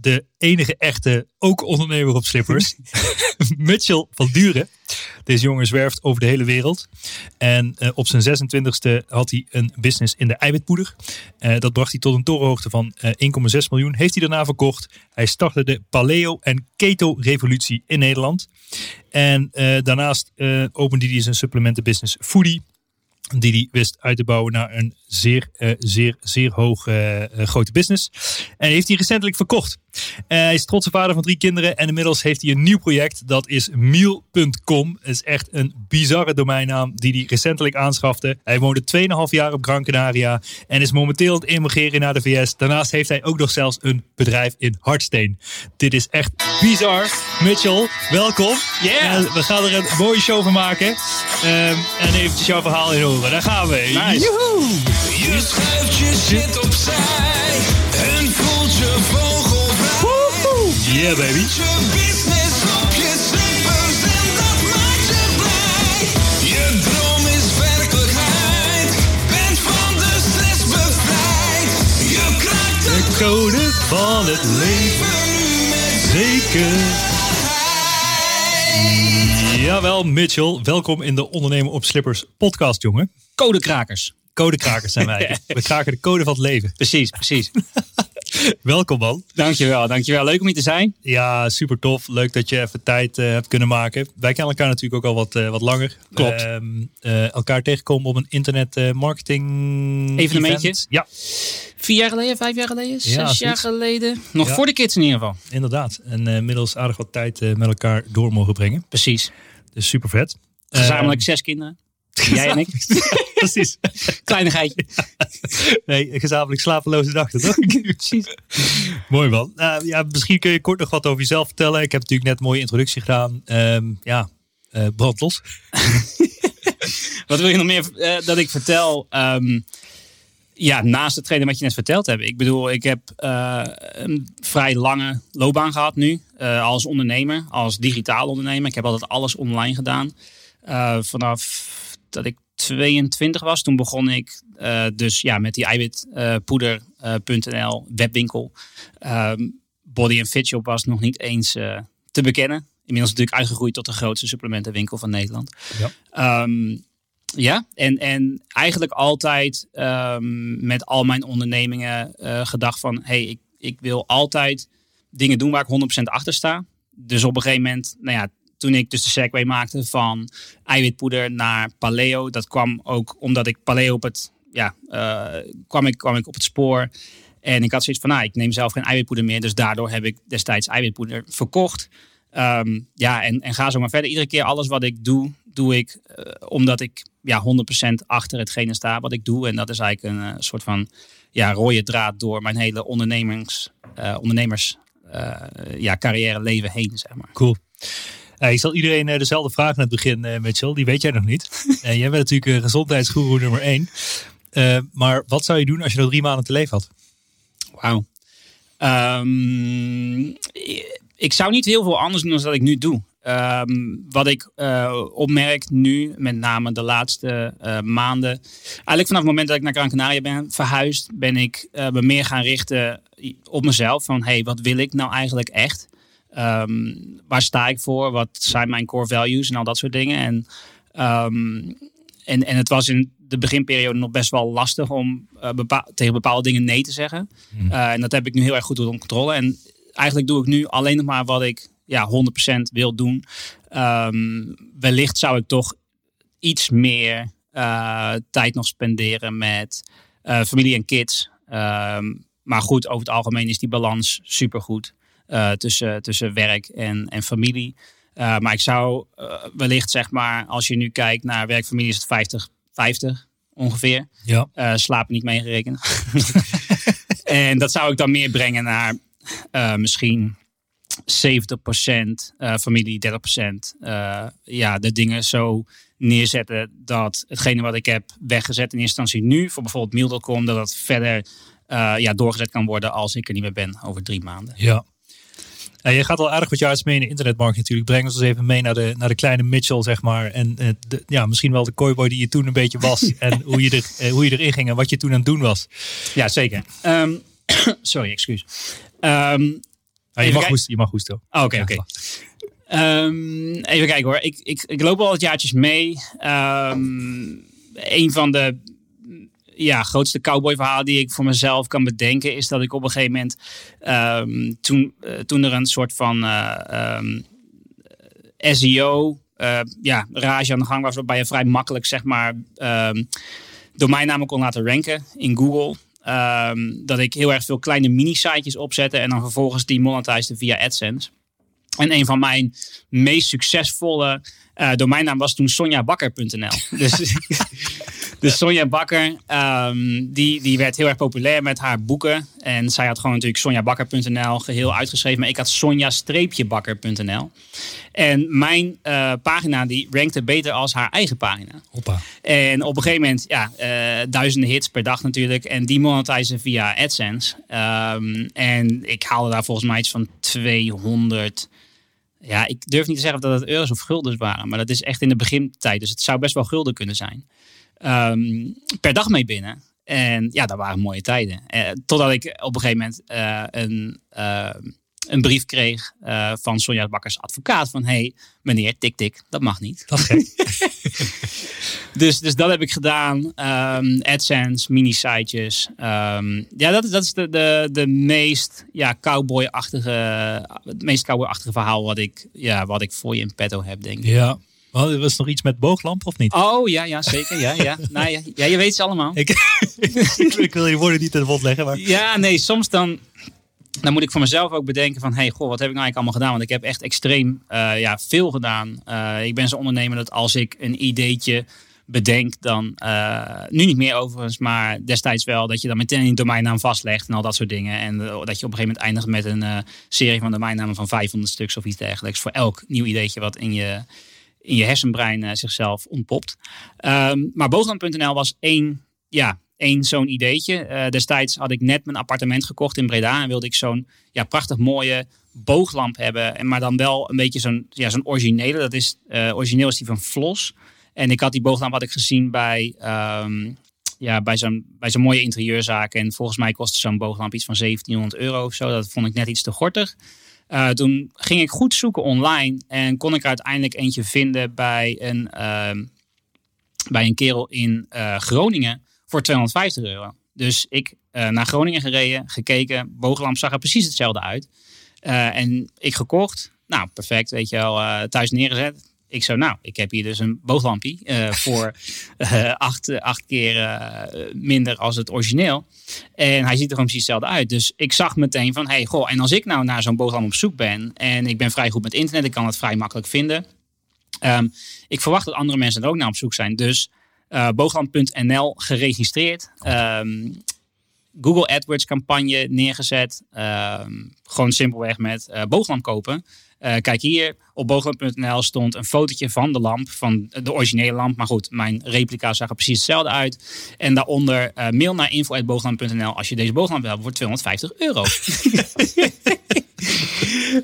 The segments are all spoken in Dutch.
de enige echte, ook ondernemer op slippers, Mitchell van Duren. Deze jongen zwerft over de hele wereld. En uh, op zijn 26e had hij een business in de eiwitpoeder. Uh, dat bracht hij tot een torenhoogte van uh, 1,6 miljoen. Heeft hij daarna verkocht. Hij startte de paleo- en keto-revolutie in Nederland. En daarnaast opende hij zijn supplementenbusiness Foodie die hij wist uit te bouwen naar een zeer, uh, zeer, zeer hoog uh, grote business. En heeft hij recentelijk verkocht. Hij is trotse vader van drie kinderen en inmiddels heeft hij een nieuw project. Dat is meal.com. Het is echt een bizarre domeinnaam die hij recentelijk aanschafte. Hij woonde 2,5 jaar op Gran Canaria en is momenteel aan het emigreren naar de VS. Daarnaast heeft hij ook nog zelfs een bedrijf in Hartsteen. Dit is echt bizar. Mitchell, welkom. Yeah. we gaan er een mooie show van maken. Um, en eventjes jouw verhaal in horen. Daar gaan we. Nice. Je schuift je shit opzij en voelt je. Yeah, baby. Je business op je slippers en dat maakt je blij. Je droom is werkelijkheid. Bent van de stress bevrijd. Je kraakt de De code van het leven. leven nu met Zeker. Jawel, Mitchell. Welkom in de Ondernemer op Slippers podcast, jongen. Codekrakers. Codekrakers zijn wij. We kraken de code van het leven. Precies, precies. Welkom, man. dankjewel, dankjewel. Leuk om hier te zijn. Ja, super tof. Leuk dat je even tijd eh, hebt kunnen maken. Wij kennen elkaar natuurlijk ook al wat, eh, wat langer. Klopt. Ehm, eh, elkaar tegenkomen op een internet marketing Evenementje. event. Ja, Vier jaar geleden, vijf jaar geleden, zes jaar geleden. Nog Ja. voor de kids in ieder geval. inderdaad. En inmiddels aardig wat tijd met elkaar door mogen brengen. Precies. Dus super vet. Gezamenlijk zes kinderen. Jij en ik. Precies. Kleinigheidje. Nee, gezamenlijk slapeloze dag, toch? Precies. Mooi man. Nou, ja, misschien kun je kort nog wat over jezelf vertellen. Ik heb natuurlijk net een mooie introductie gedaan. Ehm, ja, brand los. Wat wil je nog meer eh, dat ik vertel? Ehm, ja, naast hetgene wat je net verteld hebt. Ik bedoel, ik heb eh, een vrij lange loopbaan gehad nu. als ondernemer, als digitaal ondernemer. Ik heb altijd alles online gedaan. Vanaf dat ik 22 was, toen begon ik eh, dus ja, met die eiwitpoeder.nl webwinkel. Ehm, Body Fit Shop was nog niet eens eh, te bekennen. Inmiddels natuurlijk uitgegroeid tot de grootste supplementenwinkel van Nederland. Ja. Ehm, ja, en, en eigenlijk altijd ehm, met al mijn ondernemingen eh, gedacht van... hey, ik, ik wil altijd dingen doen waar ik 100% achter sta. Dus op een gegeven moment, nou ja, toen ik dus de segue maakte van eiwitpoeder naar paleo... dat kwam ook omdat ik paleo op het... Ja, eh, kwam, ik, kwam ik op het spoor... En ik had zoiets van, nou, ik neem zelf geen eiwitpoeder meer. Dus daardoor heb ik destijds eiwitpoeder verkocht. Ehm, ja, en, en ga zo maar verder. Iedere keer alles wat ik doe, doe ik eh, omdat ik ja, 100% achter hetgene sta wat ik doe. En dat is eigenlijk een eh, soort van ja, rode draad door mijn hele ondernemers, eh, ondernemers ja, carrière leven heen, zeg maar. Cool. Eh, ik zal iedereen eh, dezelfde vraag aan het begin, eh, Mitchell. Die weet jij nog niet. Jij bent natuurlijk uh, gezondheidsgoeroe nummer één. Maar wat zou je doen als je nog drie maanden te leven had? Wauw. Ehm, ik zou niet heel veel anders doen dan dat ik nu doe. ehm, wat ik eh, opmerk nu, met name de laatste maanden. Eigenlijk vanaf het moment dat ik naar Gran Canaria ben verhuisd, ben ik me meer gaan richten op mezelf. Van hey, wat wil ik nou eigenlijk echt? Ehm, waar sta ik voor? Wat zijn mijn core values en al dat soort dingen? En, ehm, en, en het was in de beginperiode nog best wel lastig om eh, tegen bepaalde dingen nee te zeggen. Eh, en dat heb ik nu heel erg goed onder controle. En eigenlijk doe ik nu alleen nog maar wat ik ja, 100% wil doen. Ehm, wellicht zou ik toch iets meer eh, tijd nog spenderen met familie en kids. Maar goed, over het algemeen is die balans supergoed tussen, tussen werk en, en familie. Eh, maar ik zou eh, wellicht, zeg maar, als je nu kijkt naar werk-familie, is het 50, 50 ongeveer. Ja. Eh, slapen niet meegerekend. en dat zou ik dan meer brengen naar eh, misschien 70% eh, familie, 30% eh, ja, de dingen zo neerzetten dat hetgene wat ik heb weggezet in instantie nu voor bijvoorbeeld Meal.com, dat dat verder eh, ja, doorgezet kan worden als ik er niet meer ben over drie maanden. Ja. Ja, je gaat al aardig wat jaar mee in de internetmarkt natuurlijk. Breng ons eens even mee naar de, naar de kleine Mitchell, zeg maar. En eh, de, ja, misschien wel de cowboy die je toen een beetje was. en hoe je, er, eh, hoe je erin ging en wat je toen aan het doen was. Ja, zeker. Ehm, sorry, excuus. Ehm, Ja, je, mag kijk- hoesten, je mag hoesten. Oh, Oké, oké. Ehm, even kijken hoor. Ik, ik, ik loop al wat jaartjes mee. Een van de ja, grootste cowboy verhalen die ik voor mezelf kan bedenken... is dat ik op een gegeven moment... ehm, toen, eh, toen er een soort van eh, ehm, SEO... eh, ja, rage aan de gang was... waarbij je vrij makkelijk zeg maar... ehm, domeinnamen kon laten ranken in Google... Dat ik heel erg veel kleine mini-sitejes opzette... en dan vervolgens die monetized via AdSense. En een van mijn meest succesvolle eh domeinnaam was toen sonjabakker.nl. dus, dus Sonja Bakker, ehm, die, die werd heel erg populair met haar boeken. En zij had gewoon natuurlijk sonjabakker.nl geheel uitgeschreven. Maar ik had sonja-bakker.nl. En mijn eh, pagina die rankte beter als haar eigen pagina. Hoppa. En op een gegeven moment, ja, eh, duizenden hits per dag natuurlijk. En die monetizen via AdSense. Ehm, en ik haalde daar volgens mij iets van 200. Ja, ik durf niet te zeggen of dat het euro's of guldens waren. Maar dat is echt in de begintijd. Dus het zou best wel gulden kunnen zijn. Ehm, per dag mee binnen. En ja, dat waren mooie tijden. Eh, totdat ik op een gegeven moment eh, een, eh, een brief kreeg van Sonja Bakkers advocaat. Van, hey, meneer, tik tik, dat mag niet. Dat gek. Dus, dus dat heb ik gedaan. Ehm, AdSense, mini-sitejes. Ehm, ja, dat, dat is de, de, de meest ja, cowboy-achtige, het meest cowboy-achtige verhaal wat ik, ja, wat ik voor je in petto heb, denk ik. ja. Oh, er was nog iets met booglamp of niet? Oh, ja, ja, zeker. Ja, ja. Nou, ja, ja, je weet ze allemaal. Ik, ik wil je woorden niet in de mond leggen, maar... Ja, nee, soms dan, dan moet ik voor mezelf ook bedenken van... hey, goh, wat heb ik nou eigenlijk allemaal gedaan? Want ik heb echt extreem eh, ja, veel gedaan. Eh, ik ben zo'n ondernemer dat als ik een ideetje bedenk... dan, eh, nu niet meer overigens, maar destijds wel... dat je dan meteen een domeinnaam vastlegt en al dat soort dingen. En dat je op een gegeven moment eindigt met een serie van domeinnamen van 500 stuks of iets dergelijks... voor elk nieuw ideetje wat in je, in je hersenbrein eh, zichzelf ontpopt. Ehm, maar boogland.nl was één, ja, één zo'n ideetje. Eh, destijds had ik net mijn appartement gekocht in Breda en wilde ik zo'n ja, prachtig mooie booglamp hebben. En maar dan wel een beetje zo'n ja, zo'n originele. Dat is, eh, origineel is die van Vlos. En ik had die booglamp had ik gezien bij, ehm, ja, bij zo'n bij zo'n mooie interieurzaak. En volgens mij kostte zo'n booglamp iets van 1700 euro of zo. Dat vond ik net iets te gortig. Eh, toen ging ik goed zoeken online en kon ik uiteindelijk eentje vinden bij een, ehm, bij een kerel in eh, Groningen voor 250 euro. Dus ik eh, naar Groningen gereden, gekeken, booglamp zag er precies hetzelfde uit. En ik gekocht, nou perfect, weet je wel, thuis neergezet. Ik zo, nou, ik heb hier dus een booglampje eh, voor eh, acht, acht keer eh, minder als het origineel. En hij ziet er gewoon precies hetzelfde uit. Dus ik zag meteen van, hey, goh, en als ik nou naar zo'n booglamp op zoek ben en ik ben vrij goed met internet, ik kan het vrij makkelijk vinden. Ehm, ik verwacht dat andere mensen er ook naar op zoek zijn. Dus booglamp.nl geregistreerd. Ehm, Google AdWords campagne neergezet. Ehm, gewoon simpelweg met booglamp kopen. Eh, kijk hier, op booglamp.nl stond een fotootje van de lamp, van de originele lamp. Maar goed, mijn replica zag er precies hetzelfde uit. En daaronder eh, mail naar info.booglamp.nl als je deze booglamp wil hebben voor 250 euro.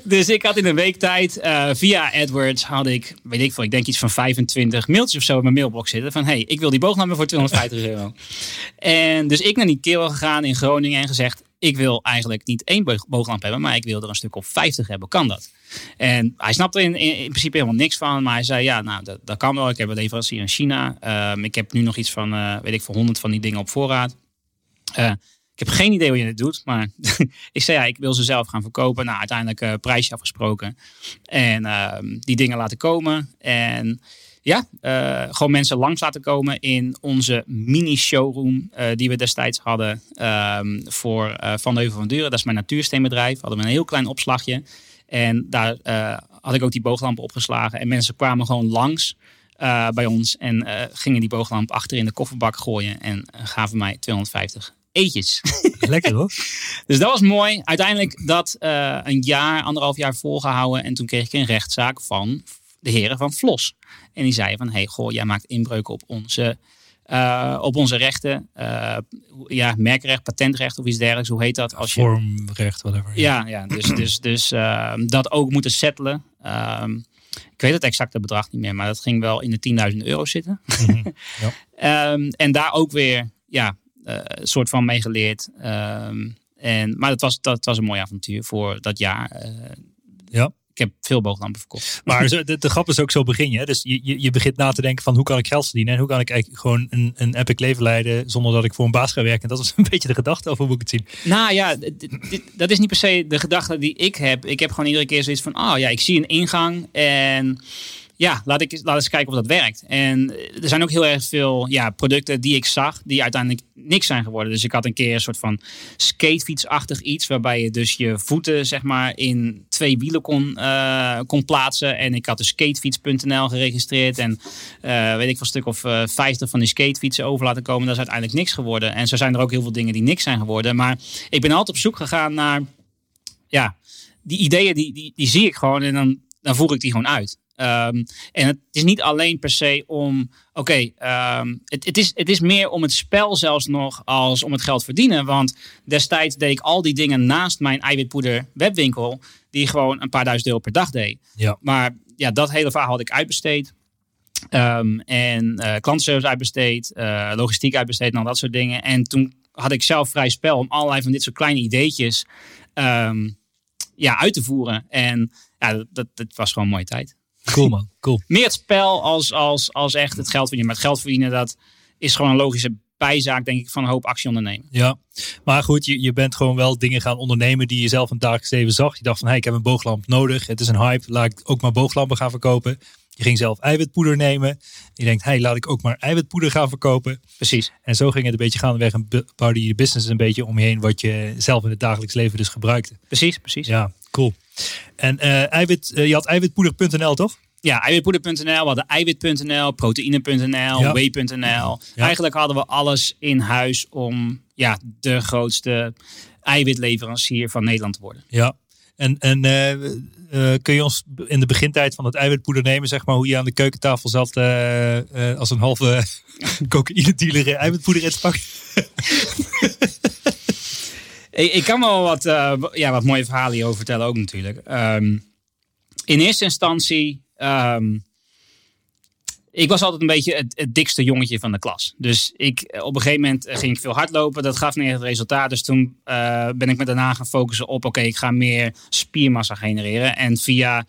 Dus ik had in een week tijd eh, via AdWords had ik, weet ik veel, ik denk iets van 25 mailtjes of zo in mijn mailbox zitten. Van hey, ik wil die booglampen voor 250 euro. En dus ik naar die kerel gegaan in Groningen en gezegd, ik wil eigenlijk niet één boog- booglamp hebben, maar ik wil er een stuk of 50 hebben. Kan dat? En hij snapte in, in, in principe helemaal niks van. Maar hij zei, ja, nou, dat, dat kan wel. Ik heb een leverancier in China. Ehm, ik heb nu nog iets van, eh, weet ik veel, 100 van die dingen op voorraad. Eh, ik heb geen idee hoe je het doet. Maar ik zei, ja, ik wil ze zelf gaan verkopen. Nou, uiteindelijk eh prijsje afgesproken. En ehm, die dingen laten komen. En ja, eh, gewoon mensen langs laten komen in onze mini-showroom eh, die we destijds hadden ehm, voor eh, Van de Heuvel van Duren. Dat is mijn natuursteenbedrijf. Hadden we een heel klein opslagje. En daar had ik ook die booglampen opgeslagen. En mensen kwamen gewoon langs bij ons en gingen die booglamp achter in de kofferbak gooien. En gaven mij 250 eetjes. Lekker hoor. Dus dat was mooi. Uiteindelijk dat een jaar, anderhalf jaar volgehouden. En toen kreeg ik een rechtszaak van de heren van Vlos. En die zeiden van, hey, goh, jij maakt inbreuk op onze, eh, op onze rechten. Eh, ja, merkrecht, patentrecht of iets dergelijks. Hoe heet dat? Als je, Vormrecht, whatever. ja, ja, dus, dus, dus ehm, dat ook moeten settelen. Ehm, ik weet het exacte bedrag niet meer, maar dat ging wel in de 10.000 euro zitten. Mhm. Ja. Ehm, en daar ook weer, ja, eh, een soort van mee geleerd. En, maar dat was, dat was een mooi avontuur voor dat jaar. Ja. Ik heb veel booglampen verkocht. Maar de, de grap is ook zo begin je. Dus je, je, je begint na te denken van hoe kan ik geld verdienen. En hoe kan ik eigenlijk gewoon een, een epic leven leiden zonder dat ik voor een baas ga werken. En dat is een beetje de gedachte of hoe moet ik het zien. Nou ja, dit- dat is niet per se de gedachte die ik heb. Ik heb gewoon iedere keer zoiets van, oh ja, ik zie een ingang en ja, laat ik laat eens kijken of dat werkt. En eh, er zijn ook heel erg veel ja, producten die ik zag die uiteindelijk niks zijn geworden. Dus ik had een keer een soort van skatefietsachtig iets waarbij je dus je voeten zeg maar in twee wielen kon, eh, kon plaatsen. En ik had de skatefiets.nl geregistreerd en eh, weet ik veel stuk of eh 50 van die skatefietsen over laten komen. Dat is uiteindelijk niks geworden. En zo zijn er ook heel veel dingen die niks zijn geworden. Maar ik ben altijd op zoek gegaan naar ja, die ideeën die, die, die zie ik gewoon en dan, dan voer ik die gewoon uit. Ehm, en het is niet alleen per se om, oké, ehm, het, het, is, het is meer om het spel zelfs nog als om het geld verdienen. Want destijds deed ik al die dingen naast mijn eiwitpoeder webwinkel, die gewoon een paar duizend euro per dag deed. Ja. Maar ja, dat hele verhaal had ik uitbesteed. Ehm, en eh klantenservice uitbesteed, eh, logistiek uitbesteed en al dat soort dingen. En toen had ik zelf vrij spel om allerlei van dit soort kleine ideetjes ja, uit te voeren. En ja, dat, dat, dat was gewoon een mooie tijd. Cool man, cool. Meer het spel als, als, als echt het geld verdienen. Maar het geld verdienen, dat is gewoon een logische bijzaak, denk ik, van een hoop actieondernemen. Ja, maar goed, je, je bent gewoon wel dingen gaan ondernemen die je zelf in het dagelijks leven zag. Je dacht van, hey, ik heb een booglamp nodig. Het is een hype, laat ik ook maar booglampen gaan verkopen. Je ging zelf eiwitpoeder nemen. Je denkt, hey, laat ik ook maar eiwitpoeder gaan verkopen. Precies. En zo ging het een beetje gaandeweg en bouwde je je business een beetje om je heen wat je zelf in het dagelijks leven dus gebruikte. Precies, precies. Ja, cool. En eh, eiwit, eh, je had eiwitpoeder.nl toch? Ja, eiwitpoeder.nl, we hadden eiwit.nl, proteïne.nl, Ja. whey.nl. Eigenlijk hadden we alles in huis om ja, de grootste eiwitleverancier van Nederland te worden. Ja. En, en eh, kun je ons in de begintijd van het eiwitpoeder nemen, zeg maar, hoe je aan de keukentafel zat als een halve cocaïne dealer eiwitpoeder in te pakken? Ik, ik kan wel wat, eh, ja, wat mooie verhalen hierover vertellen ook natuurlijk. Ehm, in eerste instantie, ehm, ik was altijd een beetje het, dikste jongetje van de klas. Dus ik, eh, op een gegeven moment eh, ging ik veel hardlopen. Dat gaf niet echt resultaat. Dus toen ben ik me daarna gaan focussen op, oké, ik ga meer spiermassa genereren. En via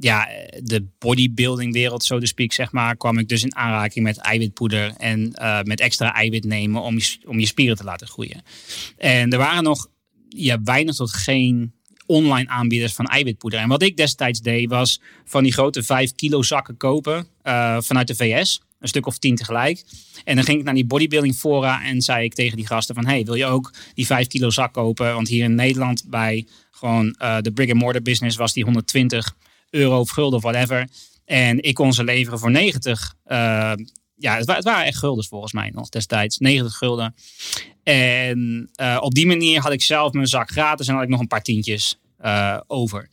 ja, de bodybuilding wereld, zo te speak, zeg maar, kwam ik dus in aanraking met eiwitpoeder en eh, met extra eiwit nemen om je, om je spieren te laten groeien. En er waren nog ja, weinig tot geen online aanbieders van eiwitpoeder. En wat ik destijds deed, was van die grote 5 kilo zakken kopen eh, vanuit de VS. Een stuk of tien tegelijk. En dan ging ik naar die bodybuilding fora en zei ik tegen die gasten van... hey, wil je ook die 5 kilo zak kopen? Want hier in Nederland bij gewoon eh, de brick and mortar business was die 120 euro of gulden of whatever. En ik kon ze leveren voor 90. eh, ja, het, het waren echt guldens volgens mij nog destijds. 90 gulden. En eh, op die manier had ik zelf mijn zak gratis en had ik nog een paar tientjes eh, over.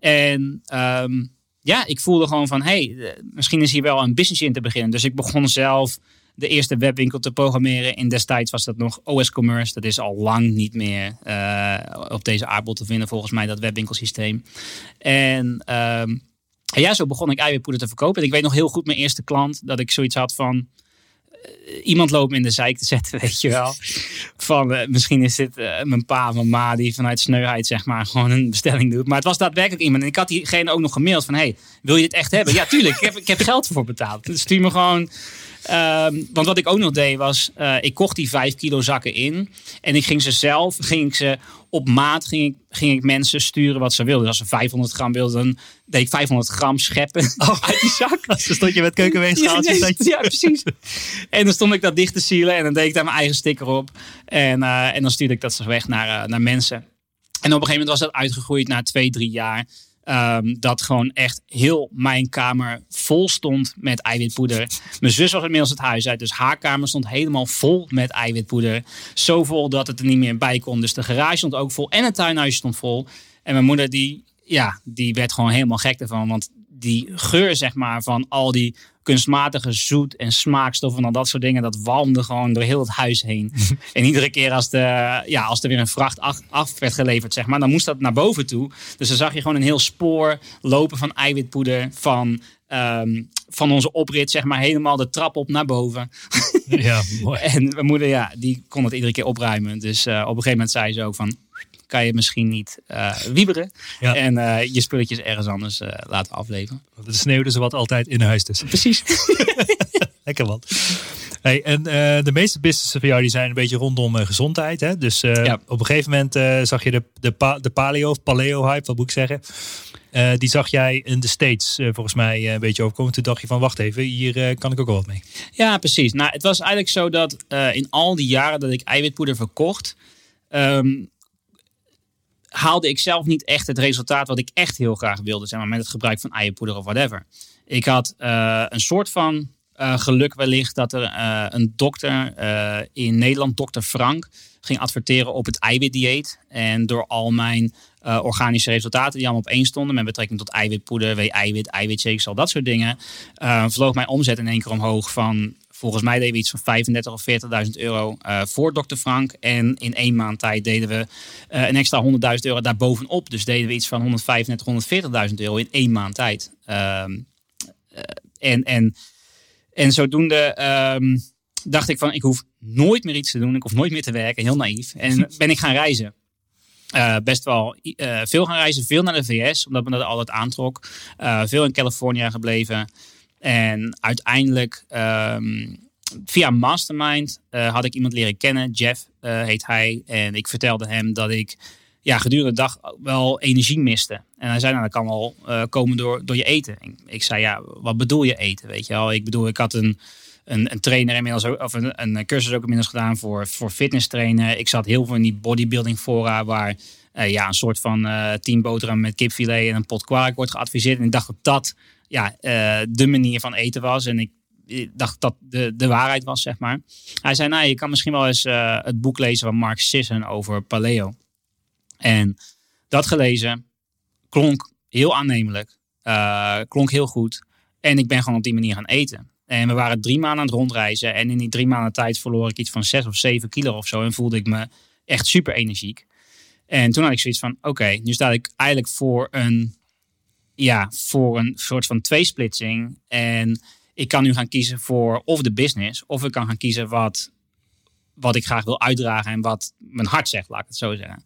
En ehm, ja, ik voelde gewoon van, hey, misschien is hier wel een business in te beginnen. Dus ik begon zelf de eerste webwinkel te programmeren. In destijds was dat nog OS Commerce. Dat is al lang niet meer eh, op deze aardbol te vinden, volgens mij, dat webwinkelsysteem. En ehm, ja, zo begon ik eiwitpoeder te verkopen. En ik weet nog heel goed mijn eerste klant dat ik zoiets had van eh, iemand loopt me in de zeik te zetten, weet je wel. Van eh, misschien is dit mijn pa of mijn ma die vanuit sneuheid zeg maar gewoon een bestelling doet. Maar het was daadwerkelijk iemand. En ik had diegene ook nog gemaild van, hey, wil je dit echt hebben? Ja, tuurlijk. Ik heb, ik heb geld ervoor betaald. Dus stuur me gewoon... ehm, want wat ik ook nog deed was, eh, ik kocht die 5 kilo zakken in. En ik ging ze zelf, ging ik ze op maat, ging ik, ging ik mensen sturen wat ze wilden. Dus als ze 500 gram wilden, dan deed ik 500 gram scheppen uit die zak. Dus dan stond je met keukenweegschaaltjes. Ja, ja, precies. En dan stond ik dat dicht te sealen en dan deed ik daar mijn eigen sticker op. En, eh, en dan stuurde ik dat ze weg naar, eh, naar mensen. En op een gegeven moment was dat uitgegroeid na twee, drie jaar. Ehm, dat gewoon echt heel mijn kamer vol stond met eiwitpoeder. Mijn zus was inmiddels het huis uit, dus haar kamer stond helemaal vol met eiwitpoeder. Zo vol dat het er niet meer bij kon. Dus de garage stond ook vol en het tuinhuisje stond vol. En mijn moeder die, ja, die werd gewoon helemaal gek ervan. Want die geur zeg maar van al die kunstmatige zoet en smaakstoffen en al dat soort dingen, dat walmde gewoon door heel het huis heen. en iedere keer als, de, ja, als er weer een vracht af, af werd geleverd, zeg maar, dan moest dat naar boven toe. Dus dan zag je gewoon een heel spoor lopen van eiwitpoeder van, ehm, van onze oprit, zeg maar, helemaal de trap op naar boven. Ja, mooi. En mijn moeder, ja, die kon het iedere keer opruimen. Dus eh, op een gegeven moment zei ze ook van, kan je misschien niet eh, wieberen Ja. en eh, je spulletjes ergens anders eh, laten afleveren. Want Het sneeuwde ze wat altijd in huis dus. Precies. Lekker man. Hey, en de meeste businessen van jou die zijn een beetje rondom gezondheid. Hè? Dus Ja. op een gegeven moment zag je de, de, pa- de paleo of paleo hype, wat moet ik zeggen. Die zag jij in de States volgens mij een beetje overkomen. Toen dacht je van wacht even, hier kan ik ook wel wat mee. Ja, precies. Nou, het was eigenlijk zo dat in al die jaren dat ik eiwitpoeder verkocht, ehm, haalde ik zelf niet echt het resultaat wat ik echt heel graag wilde, zeg maar, met het gebruik van eiwitpoeder of whatever. Ik had eh, een soort van eh, geluk wellicht dat er eh, een dokter in Nederland, dokter Frank, ging adverteren op het eiwitdieet. En door al mijn organische resultaten die allemaal op één stonden, met betrekking tot eiwitpoeder, W-eiwit, eiwitshakes, al dat soort dingen, vloog mijn omzet in één keer omhoog van Volgens mij deden we iets van 35 of 40.000 euro eh, voor Dr. Frank. En in één maand tijd deden we eh, een extra 100.000 euro daarbovenop. Dus deden we iets van 135, 140.000 euro in één maand tijd. Ehm, eh, en, en, en zodoende ehm, dacht ik van, ik hoef nooit meer iets te doen. Ik hoef nooit meer te werken. Heel naïef. En ben ik gaan reizen. Best wel veel gaan reizen, veel naar de VS, omdat me dat altijd aantrok. Veel in Californië gebleven. En uiteindelijk, ehm, via Mastermind, eh, had ik iemand leren kennen. Jeff eh, heet hij. En ik vertelde hem dat ik ja, gedurende de dag wel energie miste. En hij zei, nou, dat kan wel eh, komen door, door je eten. Ik, zei, ja, wat bedoel je eten? Weet je wel, ik bedoel, ik had een, een, een trainer inmiddels of een, een cursus ook inmiddels gedaan voor, voor fitness trainen. Ik zat heel veel in die bodybuilding fora waar ja, een soort van tien boterham met kipfilet en een pot kwark wordt geadviseerd. En ik dacht dat dat ja, eh, de manier van eten was. En ik dacht dat de, de waarheid was, zeg maar. Hij zei, nou, je kan misschien wel eens eh, het boek lezen van Mark Sisson over paleo. En dat gelezen klonk heel aannemelijk. eh, klonk heel goed. En ik ben gewoon op die manier gaan eten. En we waren drie maanden aan het rondreizen. En in die drie maanden tijd verloor ik iets van zes of zeven kilo of zo. En voelde ik me echt super energiek. En toen had ik zoiets van, oké, nu sta ik eigenlijk voor een, ja, voor een soort van tweesplitsing. En ik kan nu gaan kiezen voor of de business, of ik kan gaan kiezen wat, wat ik graag wil uitdragen en wat mijn hart zegt, laat ik het zo zeggen.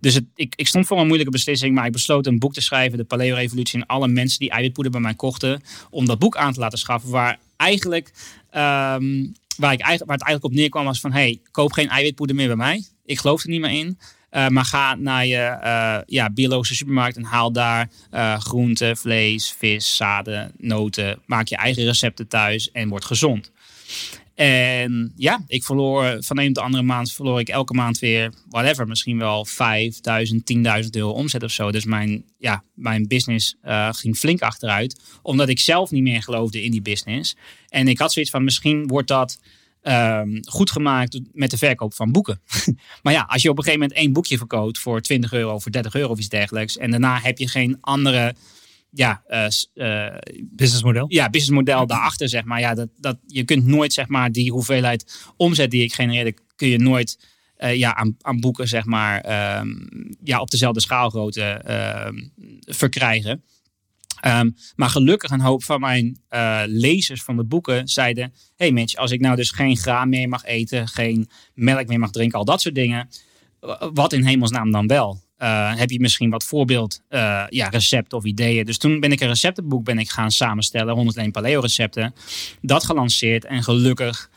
Dus het, ik, ik stond voor een moeilijke beslissing, maar ik besloot een boek te schrijven, De Paleo-revolutie, en alle mensen die eiwitpoeder bij mij kochten, om dat boek aan te laten schaffen, waar eigenlijk, ehm, waar, ik, waar het eigenlijk op neerkwam was van, hey, koop geen eiwitpoeder meer bij mij. Ik geloof er niet meer in. Uh, maar ga naar je uh, ja, biologische supermarkt en haal daar uh, groenten, vlees, vis, zaden, noten. Maak je eigen recepten thuis en word gezond. En ja, ik verloor van een op de andere maand verloor ik elke maand weer, whatever, misschien wel 5000, 10.000 euro omzet of zo. Dus mijn, ja, mijn business ging flink achteruit, omdat ik zelf niet meer geloofde in die business. En ik had zoiets van, misschien wordt dat um, goed gemaakt met de verkoop van boeken. maar ja, als je op een gegeven moment één boekje verkoopt voor 20 euro, voor 30 euro of iets dergelijks, en daarna heb je geen andere ja, s- eh, Businessmodel. ja, businessmodel daarachter, zeg maar. Ja, dat, dat, je kunt nooit, zeg maar, die hoeveelheid omzet die ik genereerde, kun je nooit eh, ja, aan, aan boeken, zeg maar, ehm, ja, op dezelfde schaalgrootte ehm, verkrijgen. Ehm, maar gelukkig een hoop van mijn eh, lezers van de boeken zeiden... hey Mitch, als ik nou dus geen graan meer mag eten, geen melk meer mag drinken, al dat soort dingen... wat in hemelsnaam dan wel? Eh, heb je misschien wat voorbeeld eh, ja, recepten of ideeën? Dus toen ben ik een receptenboek ben ik gaan samenstellen, 101 paleo recepten. Dat gelanceerd en gelukkig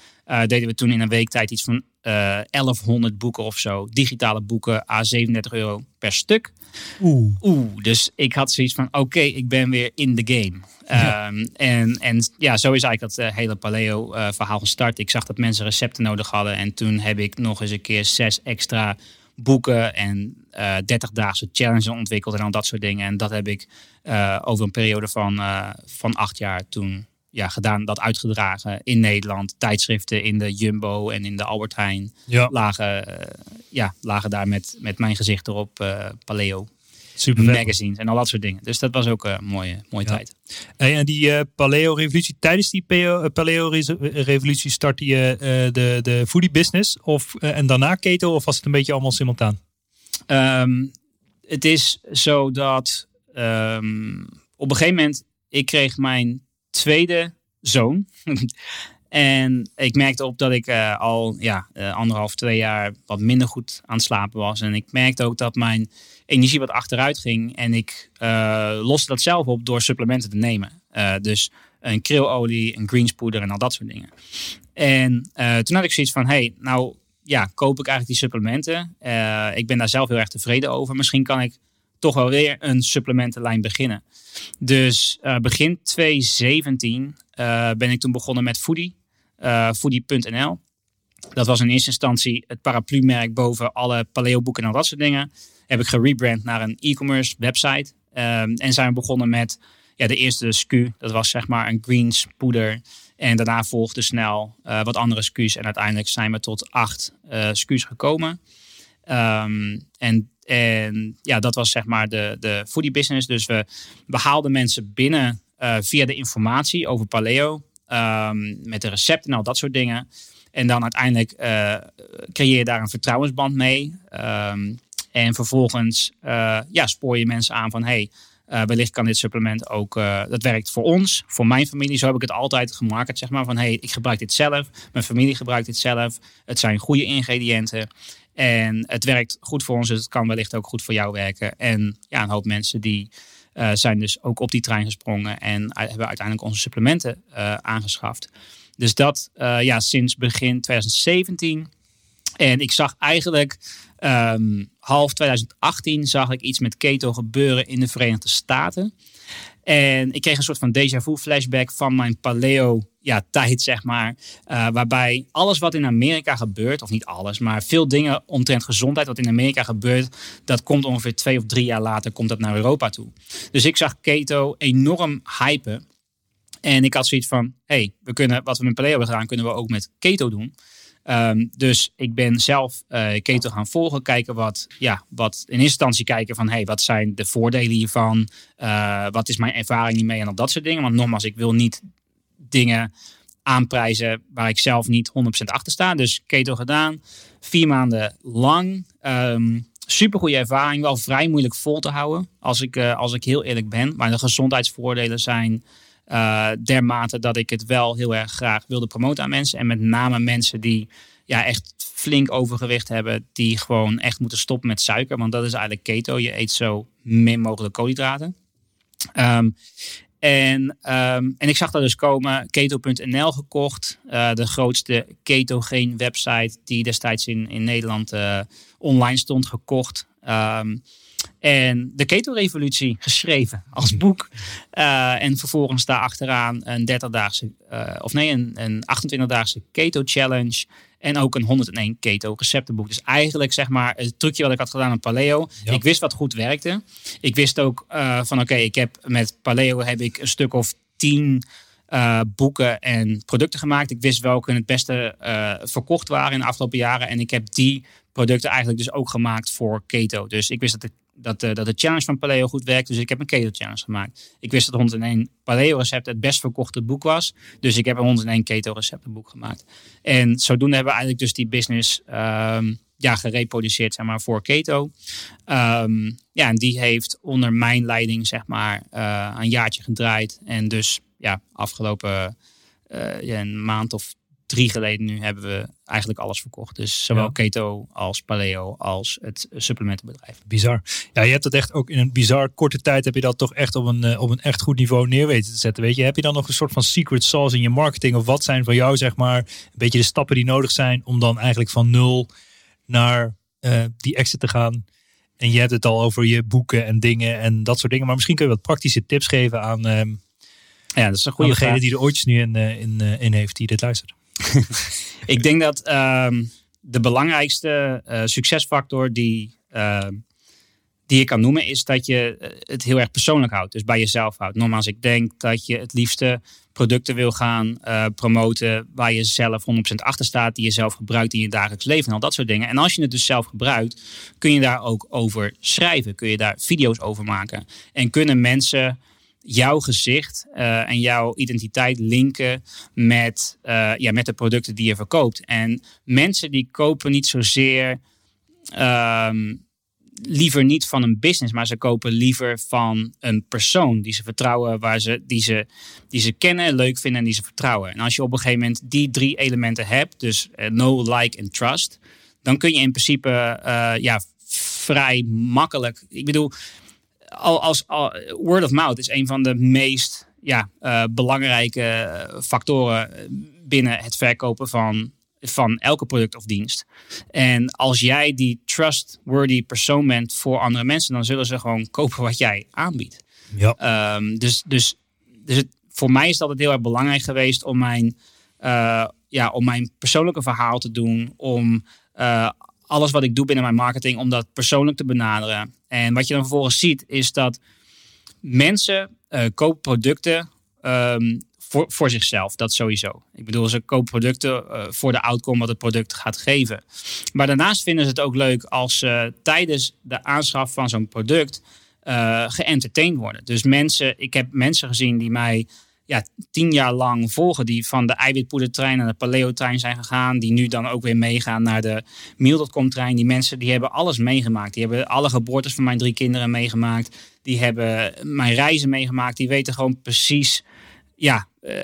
deden we toen in een week tijd iets van eh 1100 boeken of zo. Digitale boeken, a 37 euro per stuk. Oeh. Oeh, dus ik had zoiets van, oké, ik ben weer in de game. Ja. Ehm, en, en ja, zo is eigenlijk dat eh, hele paleo-verhaal gestart. Ik zag dat mensen recepten nodig hadden. En toen heb ik nog eens een keer zes extra boeken en eh 30-daagse challenges ontwikkeld en al dat soort dingen. En dat heb ik eh, over een periode van, eh, van acht jaar toen ja, gedaan, dat uitgedragen in Nederland. Tijdschriften in de Jumbo en in de Albert Heijn Ja, lagen, eh, ja, lagen daar met, met mijn gezicht erop eh, paleo super magazines en al dat soort dingen. Dus dat was ook een mooie, mooie Ja. tijd. En die eh, paleo-revolutie, tijdens die eh, paleo-revolutie startte je eh, de, de foodie business of, eh, en daarna keto of was het een beetje allemaal simultaan? Ehm, het is zo dat ehm, op een gegeven moment, ik kreeg mijn tweede zoon. en ik merkte op dat ik eh, al ja, eh, anderhalf, twee jaar wat minder goed aan het slapen was. En ik merkte ook dat mijn energie wat achteruit ging. En ik eh, loste dat zelf op door supplementen te nemen. Dus een krilolie, een greenspoeder en al dat soort dingen. En toen had ik zoiets van, hey, nou ja, koop ik eigenlijk die supplementen. Ik ben daar zelf heel erg tevreden over. Misschien kan ik toch wel weer een supplementenlijn beginnen. Dus eh, begin 2017 eh, ben ik toen begonnen met Foodie. eh, Foodie.nl. Dat was in eerste instantie het paraplu-merk boven alle paleo-boeken en al dat soort dingen. Heb ik gerebrand naar een e-commerce website. Ehm, en zijn we begonnen met ja, de eerste SKU. Dat was zeg maar een greens poeder. En daarna volgde snel wat andere SKU's. En uiteindelijk zijn we tot acht SKU's gekomen. Ehm, en, en ja, dat was zeg maar de, de foodie business. Dus we, we haalden mensen binnen eh, via de informatie over paleo. ehm, met de recepten en al dat soort dingen. En dan uiteindelijk eh, creëer je daar een vertrouwensband mee. Ehm, en vervolgens eh, ja, spoor je mensen aan van... Hey, wellicht kan dit supplement ook, dat werkt voor ons, voor mijn familie. Zo heb ik het altijd gemarket, zeg maar. Van hey, ik gebruik dit zelf, mijn familie gebruikt dit zelf. Het zijn goede ingrediënten. En het werkt goed voor ons, dus het kan wellicht ook goed voor jou werken. En ja, een hoop mensen die eh, zijn dus ook op die trein gesprongen en hebben uiteindelijk onze supplementen eh, aangeschaft. Dus dat eh, ja, sinds begin 2017. En ik zag eigenlijk ehm, half 2018 zag ik iets met keto gebeuren in de Verenigde Staten. En ik kreeg een soort van déjà vu flashback van mijn paleo ja, tijd, zeg maar. Eh, waarbij alles wat in Amerika gebeurt, of niet alles, maar veel dingen omtrent gezondheid wat in Amerika gebeurt, dat komt ongeveer twee of drie jaar later komt dat naar Europa toe. Dus ik zag keto enorm hypen. En ik had zoiets van, hey, we kunnen, wat we met paleo hebben gedaan, kunnen we ook met keto doen. Ehm, dus ik ben zelf eh, keto gaan volgen, kijken wat, ja, wat in eerste instantie kijken van, hey, wat zijn de voordelen hiervan? Eh, wat is mijn ervaring hiermee en al dat soort dingen. Want nogmaals, ik wil niet dingen aanprijzen waar ik zelf niet 100% achter sta. Dus keto gedaan, vier maanden lang. Ehm Super goede ervaring, wel vrij moeilijk vol te houden, als ik, eh, als ik heel eerlijk ben. Maar de gezondheidsvoordelen zijn eh, dermate dat ik het wel heel erg graag wilde promoten aan mensen. En met name mensen die ja, echt flink overgewicht hebben, die gewoon echt moeten stoppen met suiker. Want dat is eigenlijk keto. Je eet zo min mogelijk koolhydraten. Ehm, en, ehm, en ik zag dat dus komen, keto.nl gekocht. eh, de grootste ketogeen website die destijds in, in Nederland eh, online stond, gekocht. Ehm, en de Keto-revolutie geschreven als boek. Eh, en vervolgens daarachteraan een 30-daagse, eh, of nee, een, een 28-daagse Keto-challenge. En ook een 101 keto-receptenboek. Dus eigenlijk zeg maar het trucje wat ik had gedaan aan paleo. Ik wist wat goed werkte. Ik wist ook eh, van oké, ik heb met paleo heb ik een stuk of 10 eh, boeken en producten gemaakt. Ik wist welke het beste eh, verkocht waren in de afgelopen jaren. En ik heb die producten eigenlijk dus ook gemaakt voor keto. Dus ik wist dat de, dat dat de challenge van Paleo goed werkt. Dus ik heb een keto challenge gemaakt. Ik wist dat 101 paleo recept het best verkochte boek was. Dus ik heb een 101 keto recepten boek gemaakt. En zodoende hebben we eigenlijk dus die business... Ehm, ja, gereproduceerd zeg maar, voor Keto. Ehm, ja, en die heeft onder mijn leiding zeg maar, eh, een jaartje gedraaid. En dus ja, afgelopen eh, ja, een maand of drie geleden nu hebben we eigenlijk alles verkocht. Dus zowel Ja. keto als paleo als het supplementenbedrijf. Bizar. Ja, je hebt dat echt ook in een bizar korte tijd heb je dat toch echt op een, eh, op een echt goed niveau neer weten te zetten. Weet je, heb je dan nog een soort van secret sauce in je marketing? Of wat zijn voor jou, zeg maar, een beetje de stappen die nodig zijn om dan eigenlijk van nul naar eh, die exit te gaan? En je hebt het al over je boeken en dingen en dat soort dingen. Maar misschien kun je wat praktische tips geven aan, ehm Ja, dat is een goede degene vraag. die er ooitjes nu in, eh, in, eh, in heeft die dit luistert. Ik denk dat ehm, de belangrijkste eh, succesfactor die, ehm, die je kan noemen, is dat je het heel erg persoonlijk houdt. Dus bij jezelf houdt. Nogmaals, ik denk dat je het liefste producten wil gaan promoten waar je zelf 100% achter staat, die je zelf gebruikt in je dagelijks leven en al dat soort dingen. En als je het dus zelf gebruikt, kun je daar ook over schrijven, kun je daar video's over maken. En kunnen mensen jouw gezicht eh, en jouw identiteit linken met, eh, ja, met de producten die je verkoopt. En mensen die kopen niet zozeer ehm, liever niet van een business, maar ze kopen liever van een persoon die ze vertrouwen, waar ze, die, ze, die ze kennen, leuk vinden en die ze vertrouwen. En als je op een gegeven moment die drie elementen hebt, dus eh, know, like en trust, dan kun je in principe ja, vrij makkelijk. Ik bedoel, al, als, al- word of mouth is een van de meest ja, eh, belangrijke eh, factoren eh, binnen het verkopen van, van elke product of dienst. En als jij die trustworthy persoon bent voor andere mensen, dan zullen ze gewoon kopen wat jij aanbiedt. Ja. Ehm, dus dus, dus het, voor mij is dat het heel erg belangrijk geweest om mijn, ja, om mijn persoonlijke verhaal te doen. Om alles wat ik doe binnen mijn marketing, om dat persoonlijk te benaderen. En wat je dan vervolgens ziet, is dat mensen eh, kopen producten ehm, voor, voor zichzelf. Dat sowieso. Ik bedoel, ze kopen producten eh, voor de outcome wat het product gaat geven. Maar daarnaast vinden ze het ook leuk als ze tijdens de aanschaf van zo'n product geëntertained worden. Dus mensen, ik heb mensen gezien die mij ja, tien jaar lang volgen, die van de eiwitpoedertrein naar de paleo-trein zijn gegaan, die nu dan ook weer meegaan naar de meal.com-trein. Die mensen die hebben alles meegemaakt. Die hebben alle geboortes van mijn drie kinderen meegemaakt. Die hebben mijn reizen meegemaakt. Die weten gewoon precies, ja, eh,